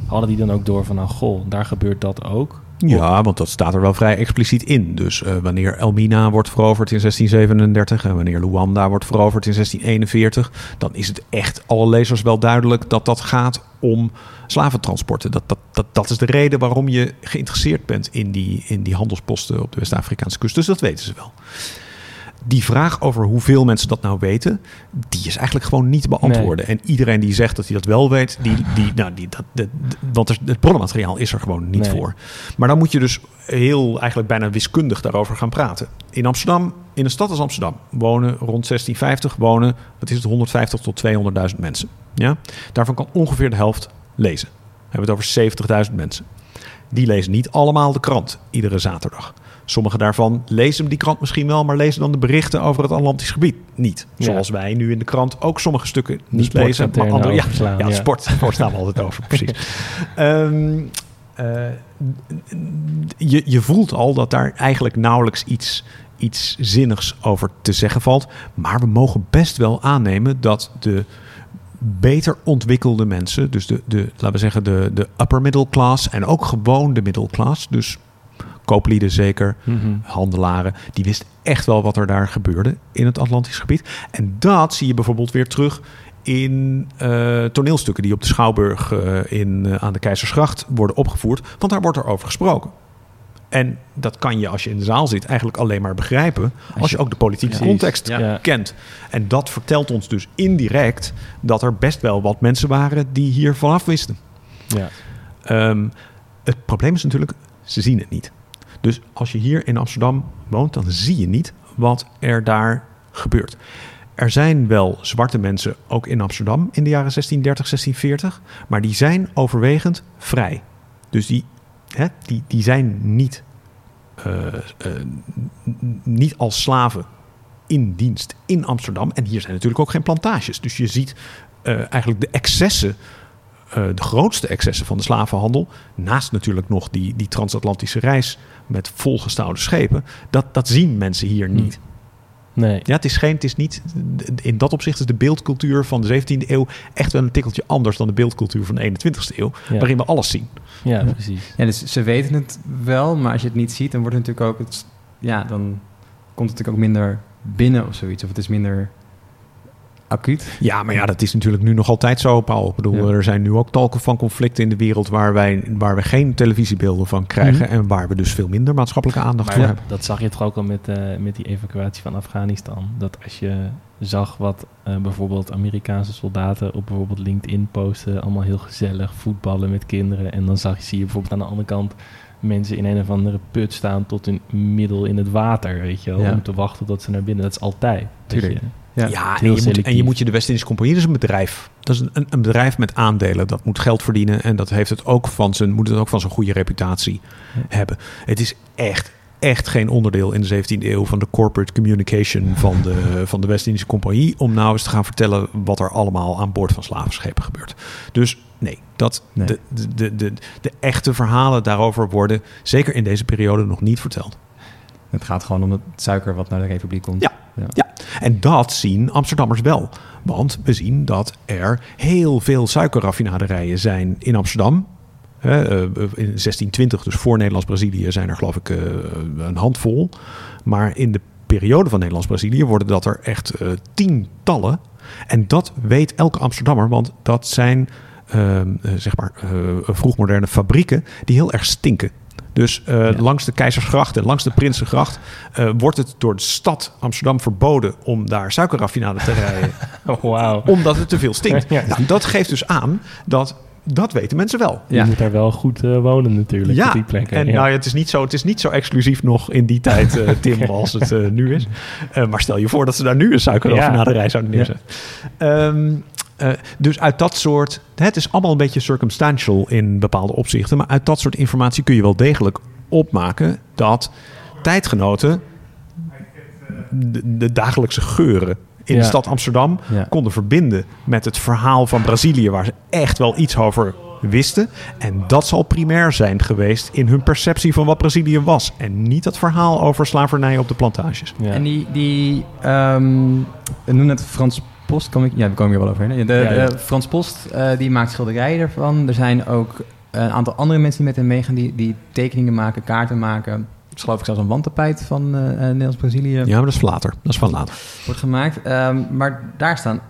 hadden die dan ook door van... nou, goh, daar gebeurt dat ook? Ja, want dat staat er wel vrij expliciet in. Dus eh, wanneer Elmina wordt veroverd in 1637 en wanneer Luanda wordt veroverd in 1641, dan is het echt alle lezers wel duidelijk dat dat gaat om slaventransporten. Dat, dat, dat, dat is de reden waarom je geïnteresseerd bent in die, in die handelsposten op de West-Afrikaanse kust. Dus dat weten ze wel. Die vraag over hoeveel mensen dat nou weten, die is eigenlijk gewoon niet te beantwoorden. En iedereen die zegt dat hij dat wel weet, die, die, nou, die, dat, dat, want het bronnenmateriaal is er gewoon niet Nee. voor. Maar dan moet je dus heel, eigenlijk bijna wiskundig daarover gaan praten. In Amsterdam, in een stad als Amsterdam, wonen rond 1650 wonen, wat is het, 150 tot 200.000 mensen. Ja? Daarvan kan ongeveer de helft lezen. We hebben het over 70.000 mensen. Die lezen niet allemaal de krant iedere zaterdag. Sommigen daarvan lezen die krant misschien wel, maar lezen dan de berichten over het Atlantisch gebied niet. Ja. Zoals wij nu in de krant ook sommige stukken niet lezen, maar andere ja, overslaan, ja, ja. sport, sport staan we altijd over, precies. Ehm, eh, je, je voelt al dat daar eigenlijk nauwelijks iets, iets zinnigs over te zeggen valt. Maar we mogen best wel aannemen dat de beter ontwikkelde mensen, dus de, de laten we zeggen de, de upper middle class en ook gewoon de middle class, dus kooplieden zeker, Mhm. handelaren, die wisten echt wel wat er daar gebeurde in het Atlantisch gebied. En dat zie je bijvoorbeeld weer terug in eh, toneelstukken die op de Schouwburg eh, in, eh, aan de Keizersgracht worden opgevoerd, want daar wordt er over gesproken. En dat kan je als je in de zaal zit eigenlijk alleen maar begrijpen als je ook de politieke Ja. context Ja. Kent. En dat vertelt ons dus indirect dat er best wel wat mensen waren die hier vanaf wisten. Ja. Ehm, het probleem is natuurlijk, ze zien het niet. Dus als je hier in Amsterdam woont, dan zie je niet wat er daar gebeurt. Er zijn wel zwarte mensen ook in Amsterdam in de jaren 1630, 1640, maar die zijn overwegend vrij. Dus die, hè, die, die zijn niet, eh, eh, niet als slaven in dienst in Amsterdam. En hier zijn natuurlijk ook geen plantages. Dus je ziet eh, eigenlijk de excessen de grootste excessen van de slavenhandel, naast natuurlijk nog die, die transatlantische reis met volgestouwde schepen, dat, dat zien mensen hier Hm. niet. Nee. Ja, het is geen, het is niet, in dat opzicht is de beeldcultuur van de 17e eeuw echt wel een tikkeltje anders dan de beeldcultuur van de 21e eeuw, Ja. waarin we alles zien. Ja, precies. Ja, dus ze weten het wel, maar als je het niet ziet, dan wordt het natuurlijk ook... Het, ja, dan komt het natuurlijk ook minder binnen of zoiets. Of het is minder acuut. Ja, maar ja, dat is natuurlijk nu nog altijd zo, Paul. Ik bedoel, Ja. er zijn nu ook talken van conflicten in de wereld waar, wij, waar we geen televisiebeelden van krijgen Mhm. en waar we dus veel minder maatschappelijke aandacht Maar voor ja, hebben. dat zag je toch ook al met, eh, met die evacuatie van Afghanistan. Dat als je zag wat eh, bijvoorbeeld Amerikaanse soldaten op bijvoorbeeld LinkedIn posten, allemaal heel gezellig voetballen met kinderen. En dan zag je, zie je bijvoorbeeld aan de andere kant mensen in een of andere put staan tot hun middel in het water, weet je wel, Ja. om te wachten tot ze naar binnen. Dat is altijd. weet Tuurlijk. Ja. Ja, en je, moet, en je moet je de West-Indische Compagnie, dat is een bedrijf. Dat is een, een bedrijf met aandelen. Dat moet geld verdienen en dat heeft het ook van zijn, moet het ook van zijn goede reputatie hebben. Het is echt, echt geen onderdeel in de 17e eeuw van de corporate communication van de, van de West-Indische Compagnie. Om nou eens te gaan vertellen wat er allemaal aan boord van slavenschepen gebeurt. Dus nee, dat, Nee. De, de, de, de, de echte verhalen daarover worden zeker in deze periode nog niet verteld. Het gaat gewoon om het suiker wat naar de Republiek komt. Ja. Ja, en dat zien Amsterdammers wel. Want we zien dat er heel veel suikerraffinaderijen zijn in Amsterdam. Eh, in 1620, dus voor Nederlands-Brazilië, zijn er geloof ik eh, een handvol. Maar in de periode van Nederlands-Brazilië worden dat er echt eh, tientallen. En dat weet elke Amsterdammer, want dat zijn zeg maar vroegmoderne fabrieken die heel erg stinken. Dus eh, Ja. langs de Keizersgracht en langs de Prinsengracht eh, wordt het door de stad Amsterdam verboden om daar suikerraffinade te rijden, Oh, wauw. omdat het te veel stinkt. Ja. Nou, dat geeft dus aan dat dat weten mensen wel. Je Ja. moet daar wel goed eh, wonen natuurlijk, op die plekken. en ja. nou, ja, het, is niet zo, het is niet zo exclusief nog in die tijd, Tim, als het nu is. Eh, maar stel je voor dat ze daar nu een suikerraffinaderij zouden neerzetten. Ehm, eh, dus uit dat soort... Het is allemaal een beetje circumstantial in bepaalde opzichten. Maar uit dat soort informatie kun je wel degelijk opmaken... dat tijdgenoten de, de dagelijkse geuren in Ja. de stad Amsterdam Ja. konden verbinden met het verhaal van Brazilië, waar ze echt wel iets over wisten. En dat zal primair zijn geweest in hun perceptie van wat Brazilië was. En niet het verhaal over slavernij op de plantages. Ja. En die, die ehm, we noemen het Frans Post, kom ik, ja, we komen hier wel hè? De, Ja, ja. de Frans Post, eh, die maakt schilderijen ervan. Er zijn ook een aantal andere mensen die met hem meegaan, die, die tekeningen maken, kaarten maken. Het is geloof ik zelfs een wandtapijt van eh, eh, Nederlands-Brazilië Ja, maar dat is van later. Dat is van later. wordt gemaakt. Ehm, maar daar staan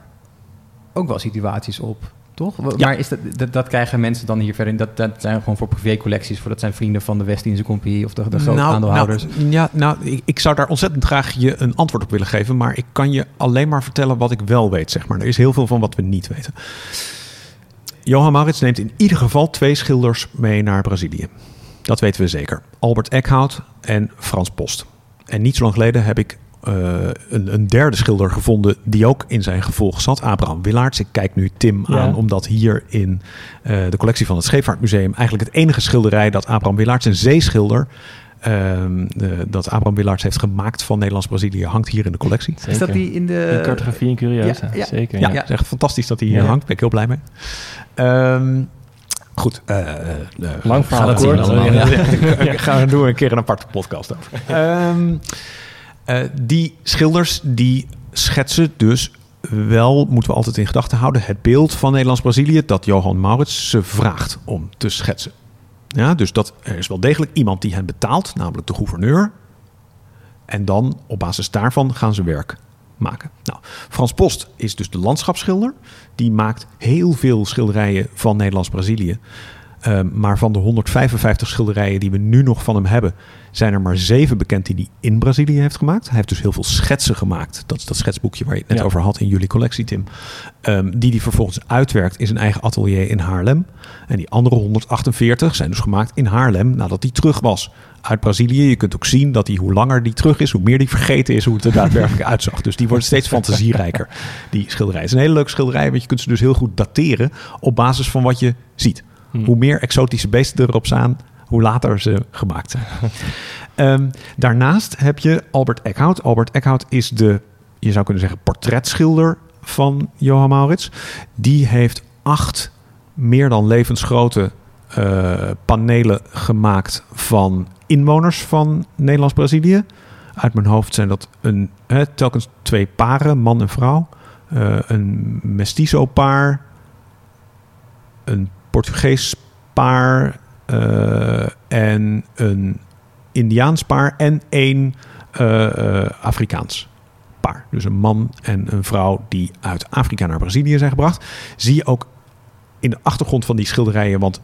ook wel situaties op Toch? Ja. Maar is dat, dat, dat krijgen mensen dan hier verder in? Dat, dat zijn gewoon voor privécollecties, voor dat zijn vrienden van de West-Indiese Compagnie of de, de grote aandeelhouders. Nou, ja, nou, ik, ik zou daar ontzettend graag je een antwoord op willen geven, maar ik kan je alleen maar vertellen wat ik wel weet, zeg maar. Er is heel veel van wat we niet weten. Johan Maurits neemt in ieder geval twee schilders mee naar Brazilië. Dat weten we zeker. Albert Eckhout en Frans Post. En niet zo lang geleden heb ik een, een derde schilder gevonden die ook in zijn gevolg zat. Abraham Willaerts. Ik kijk nu Tim Ja. aan, omdat hier in eh, de collectie van het Scheepvaartmuseum eigenlijk het enige schilderij dat Abraham Willaerts, een zeeschilder, ehm, de- dat Abraham Willaerts heeft gemaakt van Nederlands-Brazilië, hangt hier in de collectie. Zeker. Is dat die in de... In cartografie en curiosa, ja, ja. zeker. Ja, Ja. het is echt fantastisch dat hij hier Ja. hangt. Ben ik heel blij mee. Ehm, goed. eh, eh, eh, Lang verhaal we. Gaan we doen een keer een aparte podcast over. Ehm, eh, die schilders die schetsen dus wel, moeten we altijd in gedachten houden, het beeld van Nederlands-Brazilië dat Johan Maurits ze vraagt om te schetsen. Ja, dus dat, er is wel degelijk iemand die hen betaalt, namelijk de gouverneur. En dan op basis daarvan gaan ze werk maken. Nou, Frans Post is dus de landschapsschilder. Die maakt heel veel schilderijen van Nederlands-Brazilië. Ehm, maar van de 155 schilderijen die we nu nog van hem hebben, zijn er maar zeven bekend die hij in Brazilië heeft gemaakt. Hij heeft dus heel veel schetsen gemaakt. Dat is dat schetsboekje waar je het net Ja. over had in jullie collectie, Tim. Ehm, die hij vervolgens uitwerkt in zijn eigen atelier in Haarlem. En die andere 148 zijn dus gemaakt in Haarlem nadat hij terug was uit Brazilië. Je kunt ook zien dat hij, hoe langer die terug is, hoe meer die vergeten is hoe het er daadwerkelijk uitzag. Dus die wordt steeds fantasierijker, die schilderij. Het is een hele leuke schilderij, want je kunt ze dus heel goed dateren op basis van wat je ziet. Hm. Hoe meer exotische beesten erop staan, hoe later ze gemaakt zijn. Ehm, daarnaast heb je Albert Eckhout. Albert Eckhout is de, je zou kunnen zeggen, portretschilder van Johan Maurits. Die heeft acht meer dan levensgrote eh, panelen gemaakt van inwoners van Nederlands-Brazilië. Uit mijn hoofd zijn dat een, telkens twee paren, man en vrouw. Eh, een mestizo paar, een Portugees paar eh, en een Indiaans paar en één eh, eh, Afrikaans paar. Dus een man en een vrouw die uit Afrika naar Brazilië zijn gebracht. Zie je ook in de achtergrond van die schilderijen, want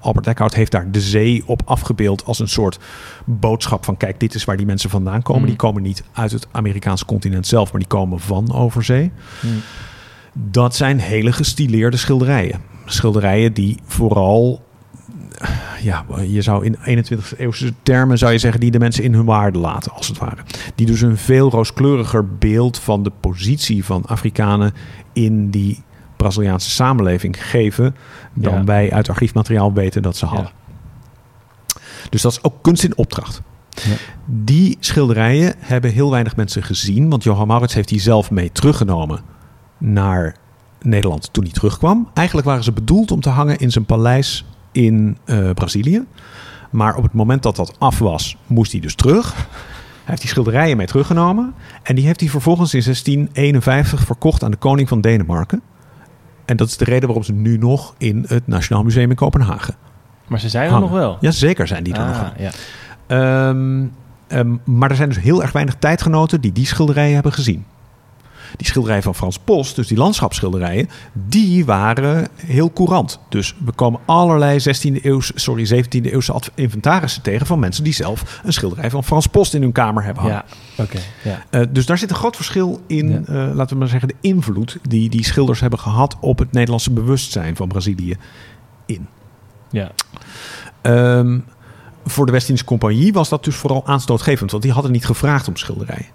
Albert Eckhout heeft daar de zee op afgebeeld als een soort boodschap van kijk, dit is waar die mensen vandaan komen. Mm. Die komen niet uit het Amerikaanse continent zelf, maar die komen van overzee. Hm. Dat zijn hele gestileerde schilderijen. Schilderijen die vooral, ja, je zou in 21e eeuwse termen zou je zeggen, die de mensen in hun waarde laten, als het ware. Die dus een veel rooskleuriger beeld van de positie van Afrikanen in die Braziliaanse samenleving geven dan Ja. wij uit archiefmateriaal weten dat ze Ja. hadden. Dus dat is ook kunst in opdracht. Ja. Die schilderijen hebben heel weinig mensen gezien, want Johan Maurits heeft die zelf mee teruggenomen naar Nederland toen hij terugkwam. Eigenlijk waren ze bedoeld om te hangen in zijn paleis in eh, Brazilië. Maar op het moment dat dat af was, moest hij dus terug. Hij heeft die schilderijen mee teruggenomen. En die heeft hij vervolgens in 1651 verkocht aan de koning van Denemarken. En dat is de reden waarom ze nu nog in het Nationaal Museum in Kopenhagen. Maar ze zijn er hangen. nog wel. Ja, zeker zijn die er nog. Ah, aan. ja. Ehm, ehm, maar er zijn dus heel erg weinig tijdgenoten die die schilderijen hebben gezien. Die schilderijen van Frans Post, dus die landschapsschilderijen, die waren heel courant. Dus we komen allerlei 16e eeuwse, sorry, 17e eeuwse inventarissen tegen van mensen die zelf een schilderij van Frans Post in hun kamer hebben hangen. Ja, oké. Ja. Eh, dus daar zit een groot verschil in, Ja. eh, laten we maar zeggen, de invloed die die schilders hebben gehad op het Nederlandse bewustzijn van Brazilië in. ja. Ehm, voor de West-Indische Compagnie was dat dus vooral aanstootgevend, want die hadden niet gevraagd om schilderijen.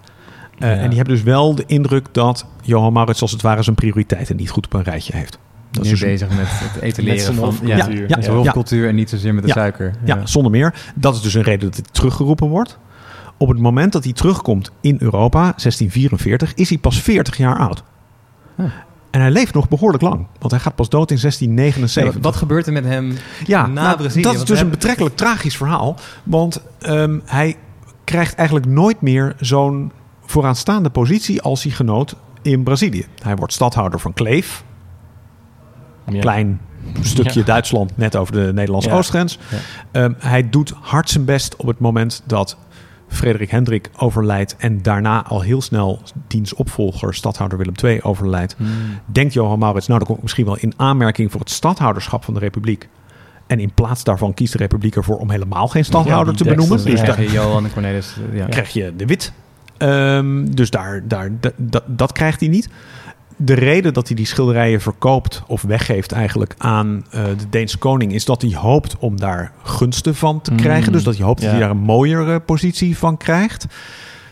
Eh, Ja. En die hebben dus wel de indruk dat Johan Maurits als het ware zijn prioriteiten niet goed op een rijtje heeft. Dat nu is dus bezig met het etaleren van ja, Ja, ja, ja. hofcultuur en niet zozeer met de Ja. suiker. Ja, zonder meer. Dat is dus een reden dat hij teruggeroepen wordt. Op het moment dat hij terugkomt in Europa, 1644, is hij pas 40 jaar oud. En hij leeft nog behoorlijk lang, want hij gaat pas dood in Ja, 1679. wat gebeurt er met hem Ja, na nou, Brazilië? dat is dus een betrekkelijk tragisch verhaal. Want ehm, hij krijgt eigenlijk nooit meer zo'n vooraanstaande positie als hij genoot in Brazilië. Hij wordt stadhouder van Kleef, Ja. klein stukje Ja. Duitsland, net over de Nederlandse Ja. oostgrens. Ehm, hij doet hard zijn best op het moment dat Frederik Hendrik overlijdt en daarna al heel snel diens opvolger, stadhouder Willem II, overlijdt, Hmm. denkt Johan Maurits, nou dan kom ik misschien wel in aanmerking voor het stadhouderschap van de Republiek. En in plaats daarvan kiest de Republiek ervoor om helemaal geen stadhouder Ja, te benoemen. Dus je Johan en Cornelis. Ja. krijg je de wit. Ehm, dus daar, daar, dat, krijgt hij niet. De reden dat hij die schilderijen verkoopt of weggeeft eigenlijk aan eh, de Deense koning... is dat hij hoopt om daar gunsten van te Mm, krijgen. Dus dat hij hoopt dat hij daar een mooiere positie van krijgt.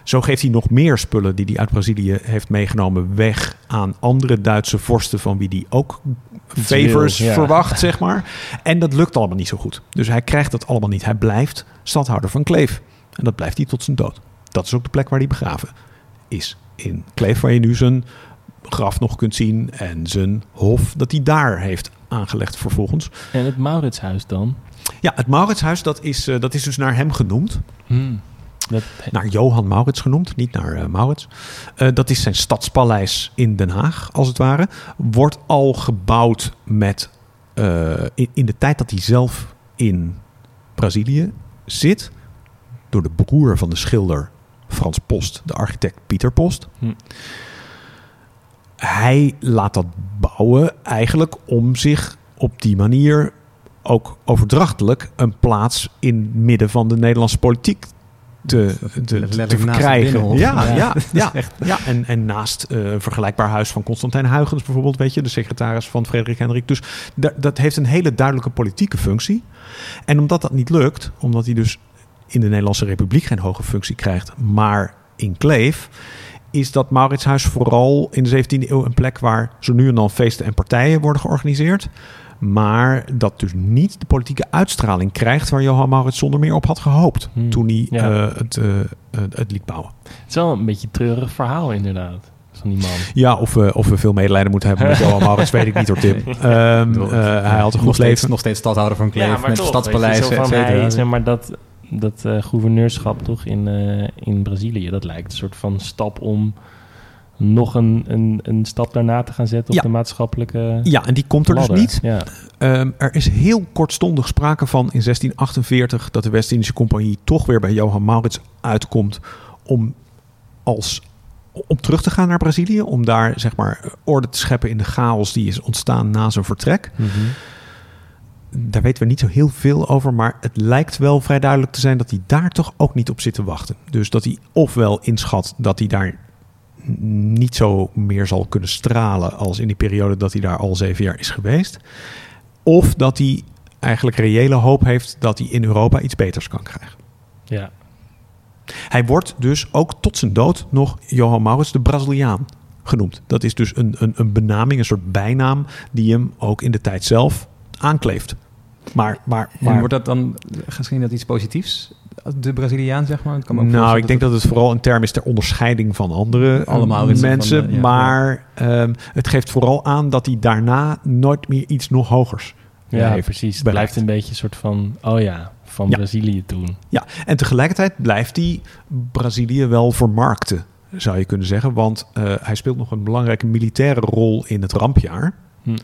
Zo geeft hij nog meer spullen die hij uit Brazilië heeft meegenomen weg aan andere Duitse vorsten van wie hij ook favors ja. verwacht, zeg maar. En dat lukt allemaal niet zo goed. Dus hij krijgt dat allemaal niet. Hij blijft stadhouder van Kleef. En dat blijft hij tot zijn dood. Dat is ook de plek waar hij begraven is. In Kleef, waar je nu zijn graf nog kunt zien en zijn hof dat hij daar heeft aangelegd vervolgens. En het Mauritshuis dan? Ja, het Mauritshuis, dat is, eh, dat is dus naar hem genoemd. Hmm. Dat, Naar Johan Maurits genoemd, niet naar eh, Maurits. Eh, dat is zijn stadspaleis in Den Haag, als het ware. Wordt al gebouwd met, in, in de tijd dat hij zelf in Brazilië zit, door de broer van de schilder Frans Post, de architect Pieter Post. Hm. Hij laat dat bouwen eigenlijk om zich op die manier ook overdrachtelijk een plaats in het midden van de Nederlandse politiek te, te. Binnenhof. Ja, Ja, ja, ja, echt- ja. En, en naast eh, een vergelijkbaar huis van Constantijn Huygens bijvoorbeeld, weet je, de secretaris van Frederik Hendrik. Dus da- dat heeft een hele duidelijke politieke functie. En omdat dat niet lukt, omdat hij dus in de Nederlandse Republiek geen hoge functie krijgt, maar in Kleef, is dat Mauritshuis vooral in de 17e eeuw een plek waar zo nu en dan feesten en partijen worden georganiseerd. Maar dat dus niet de politieke uitstraling krijgt waar Johan Maurits zonder meer op had gehoopt. Hmm. Toen hij Ja. eh, het, eh, eh, het liet bouwen. het is wel een beetje een treurig verhaal inderdaad. Van die man. Ja, of we, of we veel medelijden moeten hebben met Johan Maurits, weet ik niet hoor, Tim. Ehm, eh, hij had een nog goed steeds, leven. nog steeds stadhouder van Kleef Ja, met toch, stadspaleis, weet je, zo et van cetera. hij, zeg maar dat, dat eh, gouverneurschap toch in, eh, in Brazilië, dat lijkt een soort van stap om nog een, een, een stap daarna te gaan zetten op Ja. de maatschappelijke Ja, en die komt er dus niet. Ja. Ehm, er is heel kortstondig sprake van in 1648 dat de West-Indische Compagnie toch weer bij Johan Maurits uitkomt om, als, om terug te gaan naar Brazilië. Om daar zeg maar orde te scheppen in de chaos die is ontstaan na zijn vertrek. Mhm. Daar weten we niet zo heel veel over, maar het lijkt wel vrij duidelijk te zijn dat hij daar toch ook niet op zit te wachten. Dus dat hij ofwel inschat dat hij daar niet zo meer zal kunnen stralen als in die periode dat hij daar al zeven jaar is geweest. Of dat hij eigenlijk reële hoop heeft dat hij in Europa iets beters kan krijgen. ja. Hij wordt dus ook tot zijn dood nog Johan Maurits de Braziliaan genoemd. Dat is dus een, een, een benaming, een soort bijnaam die hem ook in de tijd zelf aankleeft. Maar, maar, En maar wordt dat dan gezien dat iets positiefs? De Braziliaan, zeg maar? Ik kan me ook nou, ik denk dat het vooral een term is ter onderscheiding van andere Alle eh, mensen. van de- ja, maar ehm, het geeft vooral aan dat hij daarna nooit meer iets nog hogers Ja, heeft precies. Het blijft een beetje een soort van, oh ja, van Ja. Brazilië toen. Ja, en tegelijkertijd blijft hij Brazilië wel vermarkten, zou je kunnen zeggen. Want eh, hij speelt nog een belangrijke militaire rol in het rampjaar. Hm.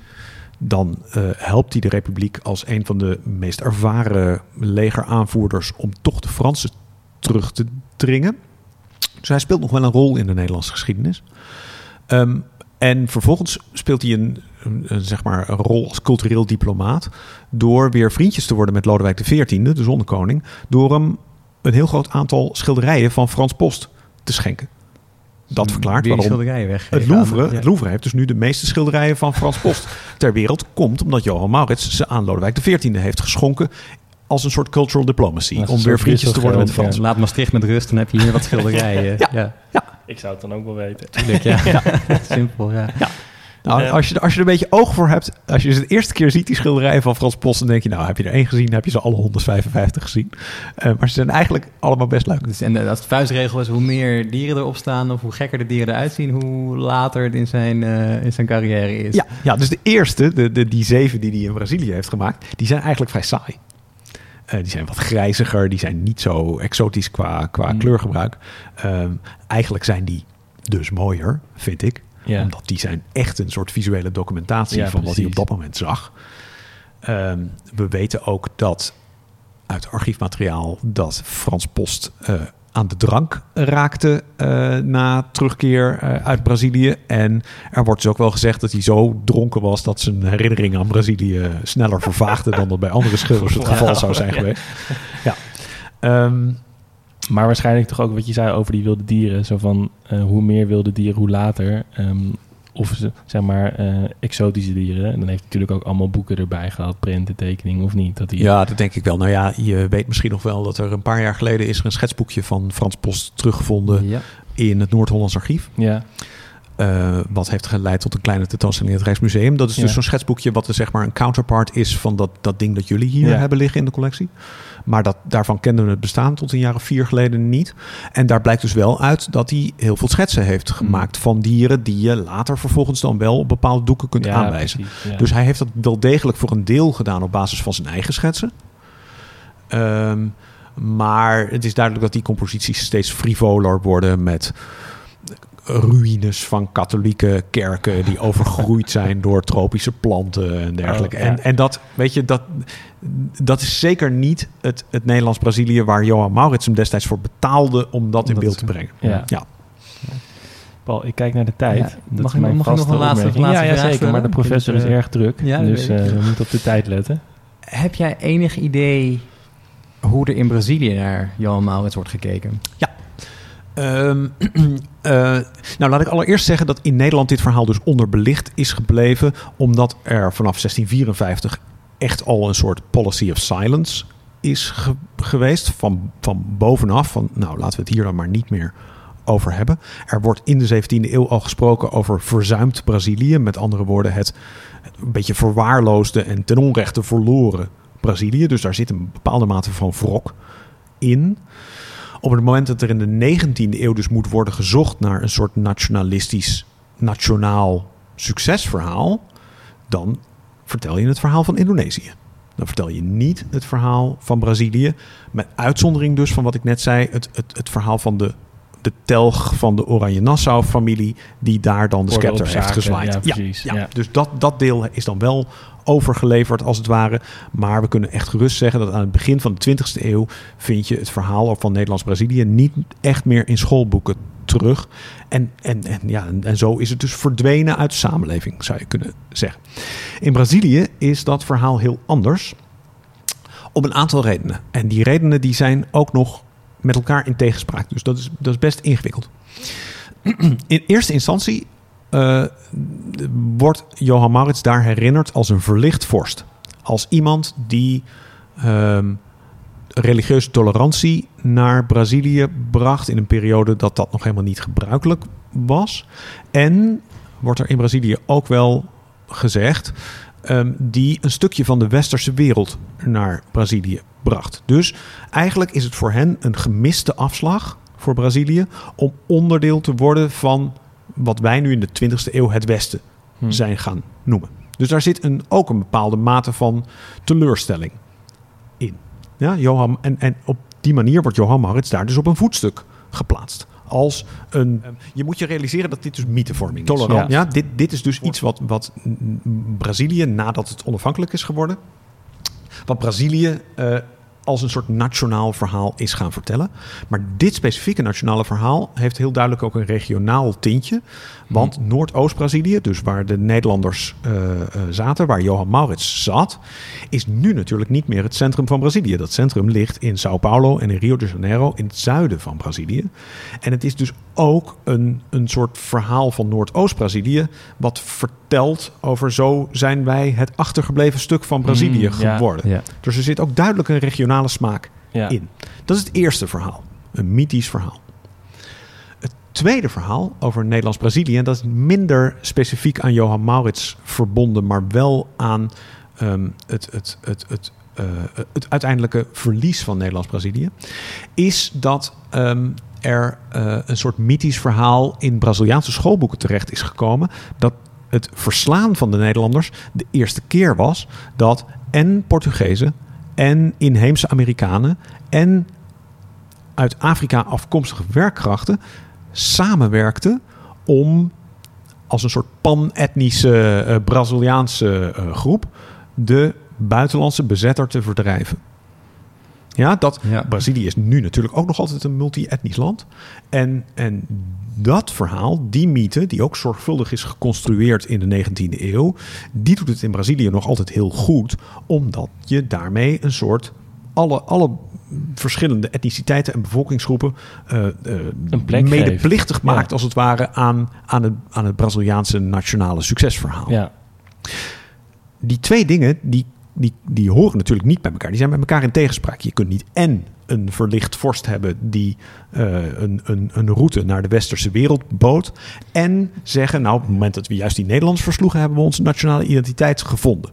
Dan eh, helpt hij de Republiek als een van de meest ervaren legeraanvoerders om toch de Fransen terug te dringen. Dus hij speelt nog wel een rol in de Nederlandse geschiedenis. Ehm, en vervolgens speelt hij een, een, zeg maar, een rol als cultureel diplomaat. Door weer vriendjes te worden met Lodewijk XIV, de zonnekoning. Door hem een heel groot aantal schilderijen van Frans Post te schenken. Dat verklaart Weer die waarom schilderijen het Louvre, aan- ja. het Louvre heeft dus nu de meeste schilderijen van Frans Post ter wereld. Komt omdat Johan Maurits ze aan Lodewijk XIV heeft geschonken als een soort cultural diplomacy. Om weer vriendjes te worden met de wisselgeld, Fransen. Laat Maastricht met rust, dan heb je hier wat schilderijen. ja. ja. Ik zou het dan ook wel weten. tuurlijk, ja. Simpel, ja. Nou, Ja. als, je, als je er een beetje oog voor hebt, als je ze de eerste keer ziet, die schilderijen van Frans Post, dan denk je, nou, heb je er één gezien, heb je ze alle 155 gezien. Eh, maar ze zijn eigenlijk allemaal best leuk. Dus, en eh, als de vuistregel is, hoe meer dieren erop staan... of hoe gekker de dieren eruit zien... hoe later het in zijn, eh, in zijn carrière is. Ja, ja, dus de eerste, de, de, die zeven die hij in Brazilië heeft gemaakt, die zijn eigenlijk vrij saai. Die zijn wat grijziger, die zijn niet zo exotisch qua, qua Mm. kleurgebruik. Ehm, eigenlijk zijn die dus mooier, vind ik. Ja. Omdat die zijn echt een soort visuele documentatie Ja, van wat hij op dat moment zag. Ehm, we weten ook dat uit archiefmateriaal dat Frans Post eh, aan de drank raakte eh, na terugkeer eh, uit Brazilië. En er wordt dus ook wel gezegd dat hij zo dronken was dat zijn herinnering aan Brazilië sneller vervaagde dan dat bij andere schilders het geval zou zijn geweest. Ja. Ehm, Maar waarschijnlijk toch ook wat je zei over die wilde dieren. Zo van eh, hoe meer wilde dieren, hoe later. Ehm, of ze, zeg maar eh, exotische dieren. En dan heeft hij natuurlijk ook allemaal boeken erbij gehad. Printen, tekeningen of niet. Dat Ja, dat denk ik wel. Nou ja, je weet misschien nog wel dat er een paar jaar geleden is er een schetsboekje van Frans Post teruggevonden Ja. in het Noord-Hollands Archief. ja. Eh, wat heeft geleid tot een kleine tentoonstelling in het Rijksmuseum. Dat is dus zo'n schetsboekje wat er zeg maar een counterpart is van dat, dat ding dat jullie hier Ja. hebben liggen in de collectie. Maar dat, daarvan kenden we het bestaan tot een jaar of vier geleden niet. En daar blijkt dus wel uit dat hij heel veel schetsen heeft gemaakt van dieren die je later vervolgens dan wel op bepaalde doeken kunt Ja, aanwijzen. precies. Dus hij heeft dat wel degelijk voor een deel gedaan op basis van zijn eigen schetsen. Ehm, maar het is duidelijk dat die composities steeds frivoler worden met ruïnes van katholieke kerken die overgroeid zijn door tropische planten en dergelijke. Oh, ja. en, en dat, weet je, dat, dat is zeker niet het, het Nederlands-Brazilië waar Johan Maurits hem destijds voor betaalde om dat in Dat- beeld te brengen. Ja. Ja. Paul, ik kijk naar de tijd. Ja. Dat Mag ik- mijn mag ik nog een laatste- opmerking. laatste ja, ja, vraag zeker. Maar de professor is vind, erg druk. ja, dus eh, we moeten op de tijd letten. Heb jij enig idee hoe er in Brazilië naar Johan Maurits wordt gekeken? Ehm, eh, nou, laat ik allereerst zeggen dat in Nederland dit verhaal dus onderbelicht is gebleven, omdat er vanaf 1654 echt al een soort policy of silence is ge- geweest. Van, van bovenaf, van nou laten we het hier dan maar niet meer over hebben. Er wordt in de 17e eeuw al gesproken over verzuimd Brazilië. Met andere woorden, het een beetje verwaarloosde en ten onrechte verloren Brazilië. Dus daar zit een bepaalde mate van wrok in. Op het moment dat er in de 19e eeuw dus moet worden gezocht naar een soort nationalistisch, nationaal succesverhaal, dan vertel je het verhaal van Indonesië. Dan vertel je niet het verhaal van Brazilië. Met uitzondering dus van wat ik net zei, het, het, het verhaal van de, de telg van de Oranje-Nassau-familie, die daar dan de scepter heeft gezwaaid. ja, precies, ja, ja. Dus dat, dat deel is dan wel overgeleverd als het ware. Maar we kunnen echt gerust zeggen dat aan het begin van de 20e eeuw vind je het verhaal van Nederlands-Brazilië niet echt meer in schoolboeken terug. En, en, en, ja, en, en zo is het dus verdwenen uit de samenleving, zou je kunnen zeggen. In Brazilië is dat verhaal heel anders. Om een aantal redenen. En die redenen die zijn ook nog met elkaar in tegenspraak. Dus dat is, dat is best ingewikkeld. In eerste instantie eh, wordt Johan Maurits daar herinnerd als een verlicht vorst. Als iemand die ehm, religieuze tolerantie naar Brazilië bracht in een periode dat dat nog helemaal niet gebruikelijk was. En wordt er in Brazilië ook wel gezegd ehm, die een stukje van de westerse wereld naar Brazilië bracht. Dus eigenlijk is het voor hen een gemiste afslag voor Brazilië om onderdeel te worden van wat wij nu in de 20e eeuw het Westen Hm. zijn gaan noemen. Dus daar zit een, ook een bepaalde mate van teleurstelling in. Ja, Johan, en, en op die manier wordt Johan Maurits daar dus op een voetstuk geplaatst. Als een, je moet je realiseren dat dit dus mythevorming is. Tolerant. Ja, dit, dit is dus iets wat, wat Brazilië, nadat het onafhankelijk is geworden, wat Brazilië eh, als een soort nationaal verhaal is gaan vertellen. Maar dit specifieke nationale verhaal heeft heel duidelijk ook een regionaal tintje. Want Noordoost-Brazilië, dus waar de Nederlanders eh, eh, zaten, waar Johan Maurits zat, is nu natuurlijk niet meer het centrum van Brazilië. Dat centrum ligt in Sao Paulo en in Rio de Janeiro in het zuiden van Brazilië. En het is dus ook een, een soort verhaal van Noordoost-Brazilië, wat vertelt over zo zijn wij het achtergebleven stuk van Brazilië Mm, ja. geworden. Ja. Dus er zit ook duidelijk een regionale smaak Ja. in. Dat is het eerste verhaal. Een mythisch verhaal. Tweede verhaal over Nederlands-Brazilië, en dat is minder specifiek aan Johan Maurits verbonden, maar wel aan ehm, het, het, het, het, eh, het uiteindelijke verlies van Nederlands-Brazilië, is dat ehm, er eh, een soort mythisch verhaal in Braziliaanse schoolboeken terecht is gekomen. Dat het verslaan van de Nederlanders de eerste keer was dat en Portugezen en inheemse Amerikanen en uit Afrika afkomstige werkkrachten samenwerkten om als een soort pan-etnische eh, Braziliaanse eh, groep de buitenlandse bezetter te verdrijven. Ja, dat Ja. Brazilië is nu natuurlijk ook nog altijd een multi-etnisch land. En, en dat verhaal, die mythe, die ook zorgvuldig is geconstrueerd in de 19e eeuw, die doet het in Brazilië nog altijd heel goed, omdat je daarmee een soort alle, alle verschillende etniciteiten en bevolkingsgroepen eh, eh, medeplichtig geeft. maakt, Ja. als het ware, aan, aan, het, aan het Braziliaanse nationale succesverhaal Ja, die twee dingen, die, die, die horen natuurlijk niet bij elkaar. Die zijn met elkaar in tegenspraak. Je kunt niet en een verlicht vorst hebben die eh, een, een, een route naar de westerse wereld bood. En zeggen, nou op het moment dat we juist die Nederlanders versloegen, hebben we onze nationale identiteit gevonden.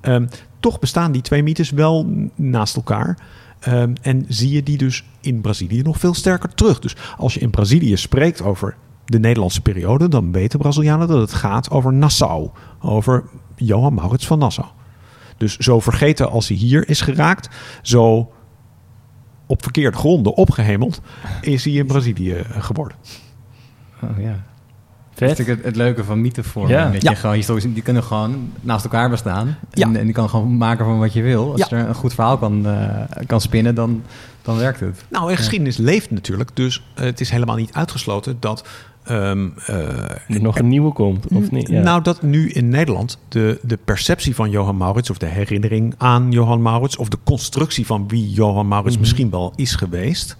Ehm, toch bestaan die twee mythes wel naast elkaar. Ehm, en zie je die dus in Brazilië nog veel sterker terug. Dus als je in Brazilië spreekt over de Nederlandse periode, dan weten Brazilianen dat het gaat over Nassau. Over Johan Maurits van Nassau. Dus zo vergeten als hij hier is geraakt, zo op verkeerde gronden opgehemeld, is hij in Brazilië eh, geworden. Oh, ja. Dat is vet. natuurlijk het, het leuke van mythevormen. Ja. Weet je, Ja. gewoon historisch, die kunnen gewoon naast elkaar bestaan. Ja. En, en die kan gewoon maken van wat je wil. Als Ja. er een goed verhaal kan, eh, kan spinnen, dan, dan werkt het. Nou, en geschiedenis leeft natuurlijk, dus het is helemaal niet uitgesloten dat. ehm, eh, Er nog een nieuwe komt, of niet? Ja. Nou, dat nu in Nederland de, de perceptie van Johan Maurits, of de herinnering aan Johan Maurits, of de constructie van wie Johan Maurits Mhm. misschien wel is geweest,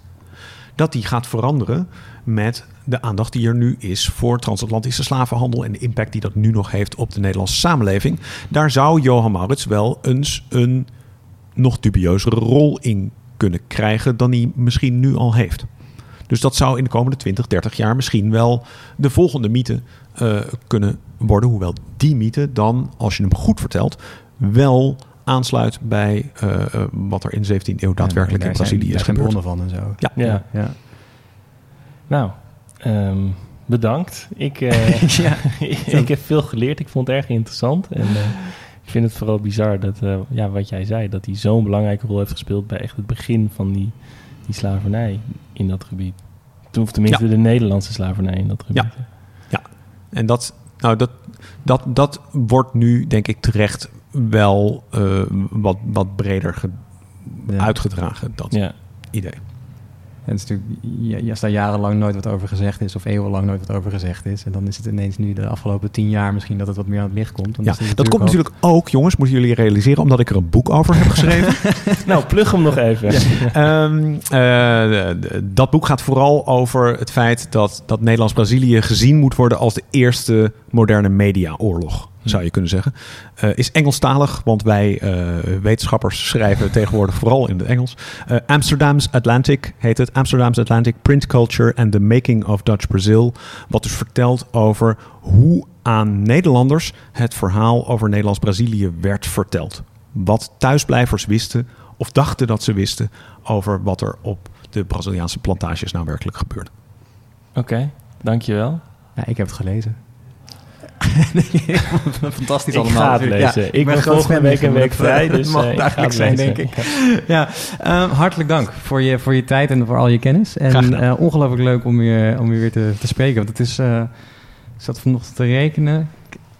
dat die gaat veranderen met de aandacht die er nu is voor transatlantische slavenhandel en de impact die dat nu nog heeft op de Nederlandse samenleving. Daar zou Johan Maurits wel eens een nog dubieuzere rol in kunnen krijgen dan hij misschien nu al heeft. Dus dat zou in de komende 20, 30 jaar misschien wel de volgende mythe eh, kunnen worden. Hoewel die mythe dan, als je hem goed vertelt, wel aansluit bij eh, eh, wat er in de 17e eeuw daadwerkelijk Ja, in zijn- Brazilië is daar zijn gebeurd. bronnen van en zo. Ja. ja. Ja. Nou, ehm, bedankt. Ik, eh, ja. ik heb veel geleerd. Ik vond het erg interessant. En eh, ik vind het vooral bizar dat, eh, ja, wat jij zei, dat hij zo'n belangrijke rol heeft gespeeld bij echt het begin van die, die slavernij in dat gebied. Toen, of tenminste de Nederlandse slavernij in dat gebied. En dat, nou, dat, dat, dat wordt nu, denk ik, terecht wel eh, wat, wat breder ge- Ja. uitgedragen, dat Ja. idee. En het is natuurlijk, ja, als daar jarenlang nooit wat over gezegd is, of eeuwenlang nooit wat over gezegd is, en dan is het ineens nu de afgelopen tien jaar misschien dat het wat meer aan het licht komt. Dan Ja, dat komt natuurlijk ook, jongens, moeten jullie realiseren, omdat ik er een boek over heb geschreven. Nou, plug hem nog even. Ehm, eh, dat boek gaat vooral over het feit dat, dat Nederlands-Brazilië gezien moet worden als de eerste moderne mediaoorlog, zou je kunnen zeggen. Eh, is Engelstalig, want wij eh, wetenschappers schrijven tegenwoordig vooral in het Engels. Eh, Amsterdam's Atlantic heet het. Amsterdam's Atlantic Print Culture and the Making of Dutch Brazil. Wat dus vertelt over hoe aan Nederlanders het verhaal over Nederlands-Brazilië werd verteld. Wat thuisblijvers wisten of dachten dat ze wisten over wat er op de Braziliaanse plantages nou werkelijk gebeurde. Oké, dankjewel. Ja, ik heb het gelezen. Fantastisch Ik allemaal. ga het natuurlijk. lezen. Ik ben volgende week een week vrij, dus, mag eh, het zijn, lezen. denk ik. Ja, ehm, hartelijk dank voor je, voor je tijd en voor al je kennis. En eh, ongelooflijk leuk om je, om je weer te, te spreken. Want het is, eh, ik zat vanochtend te rekenen,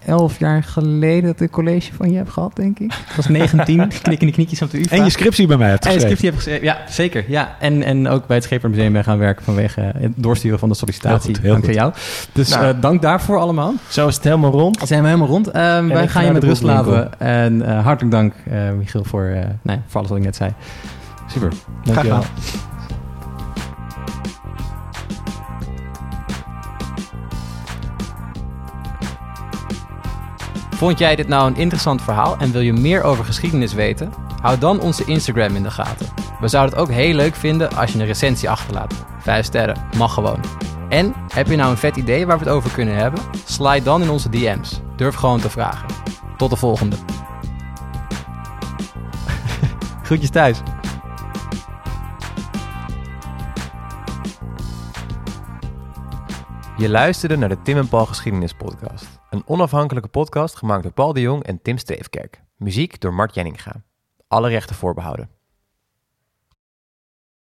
elf jaar geleden dat ik college van je heb gehad, denk ik. Ik was 19, knik in de knietjes op de UvA. En je scriptie bij mij hebt En je geschreven. scriptie heb geschreven. Ja, zeker. Ja. En, en ook bij het Scheepvaartmuseum ben gaan werken vanwege het doorsturen van de sollicitatie. Heel goed, heel Dankzij jou. Dus Nou. eh, dank daarvoor allemaal. Zo is het helemaal rond. Zijn we helemaal rond. Ehm, wij gaan je met rust laten. En eh, hartelijk dank, eh, Michiel, voor, eh, nee, voor alles wat ik net zei. Super. Dankjewel. gedaan. Vond jij dit nou een interessant verhaal en wil je meer over geschiedenis weten? Hou dan onze Instagram in de gaten. We zouden het ook heel leuk vinden als je een recensie achterlaat. 5 sterren, mag gewoon. En heb je nou een vet idee waar we het over kunnen hebben? Slide dan in onze DM's. Durf gewoon te vragen. Tot de volgende. Groetjes thuis. Je luisterde naar de Tim en Paul Geschiedenis Podcast. Een onafhankelijke podcast gemaakt door Paul de Jong en Tim Streefkerk. Muziek door Mart Jenninga. Alle rechten voorbehouden.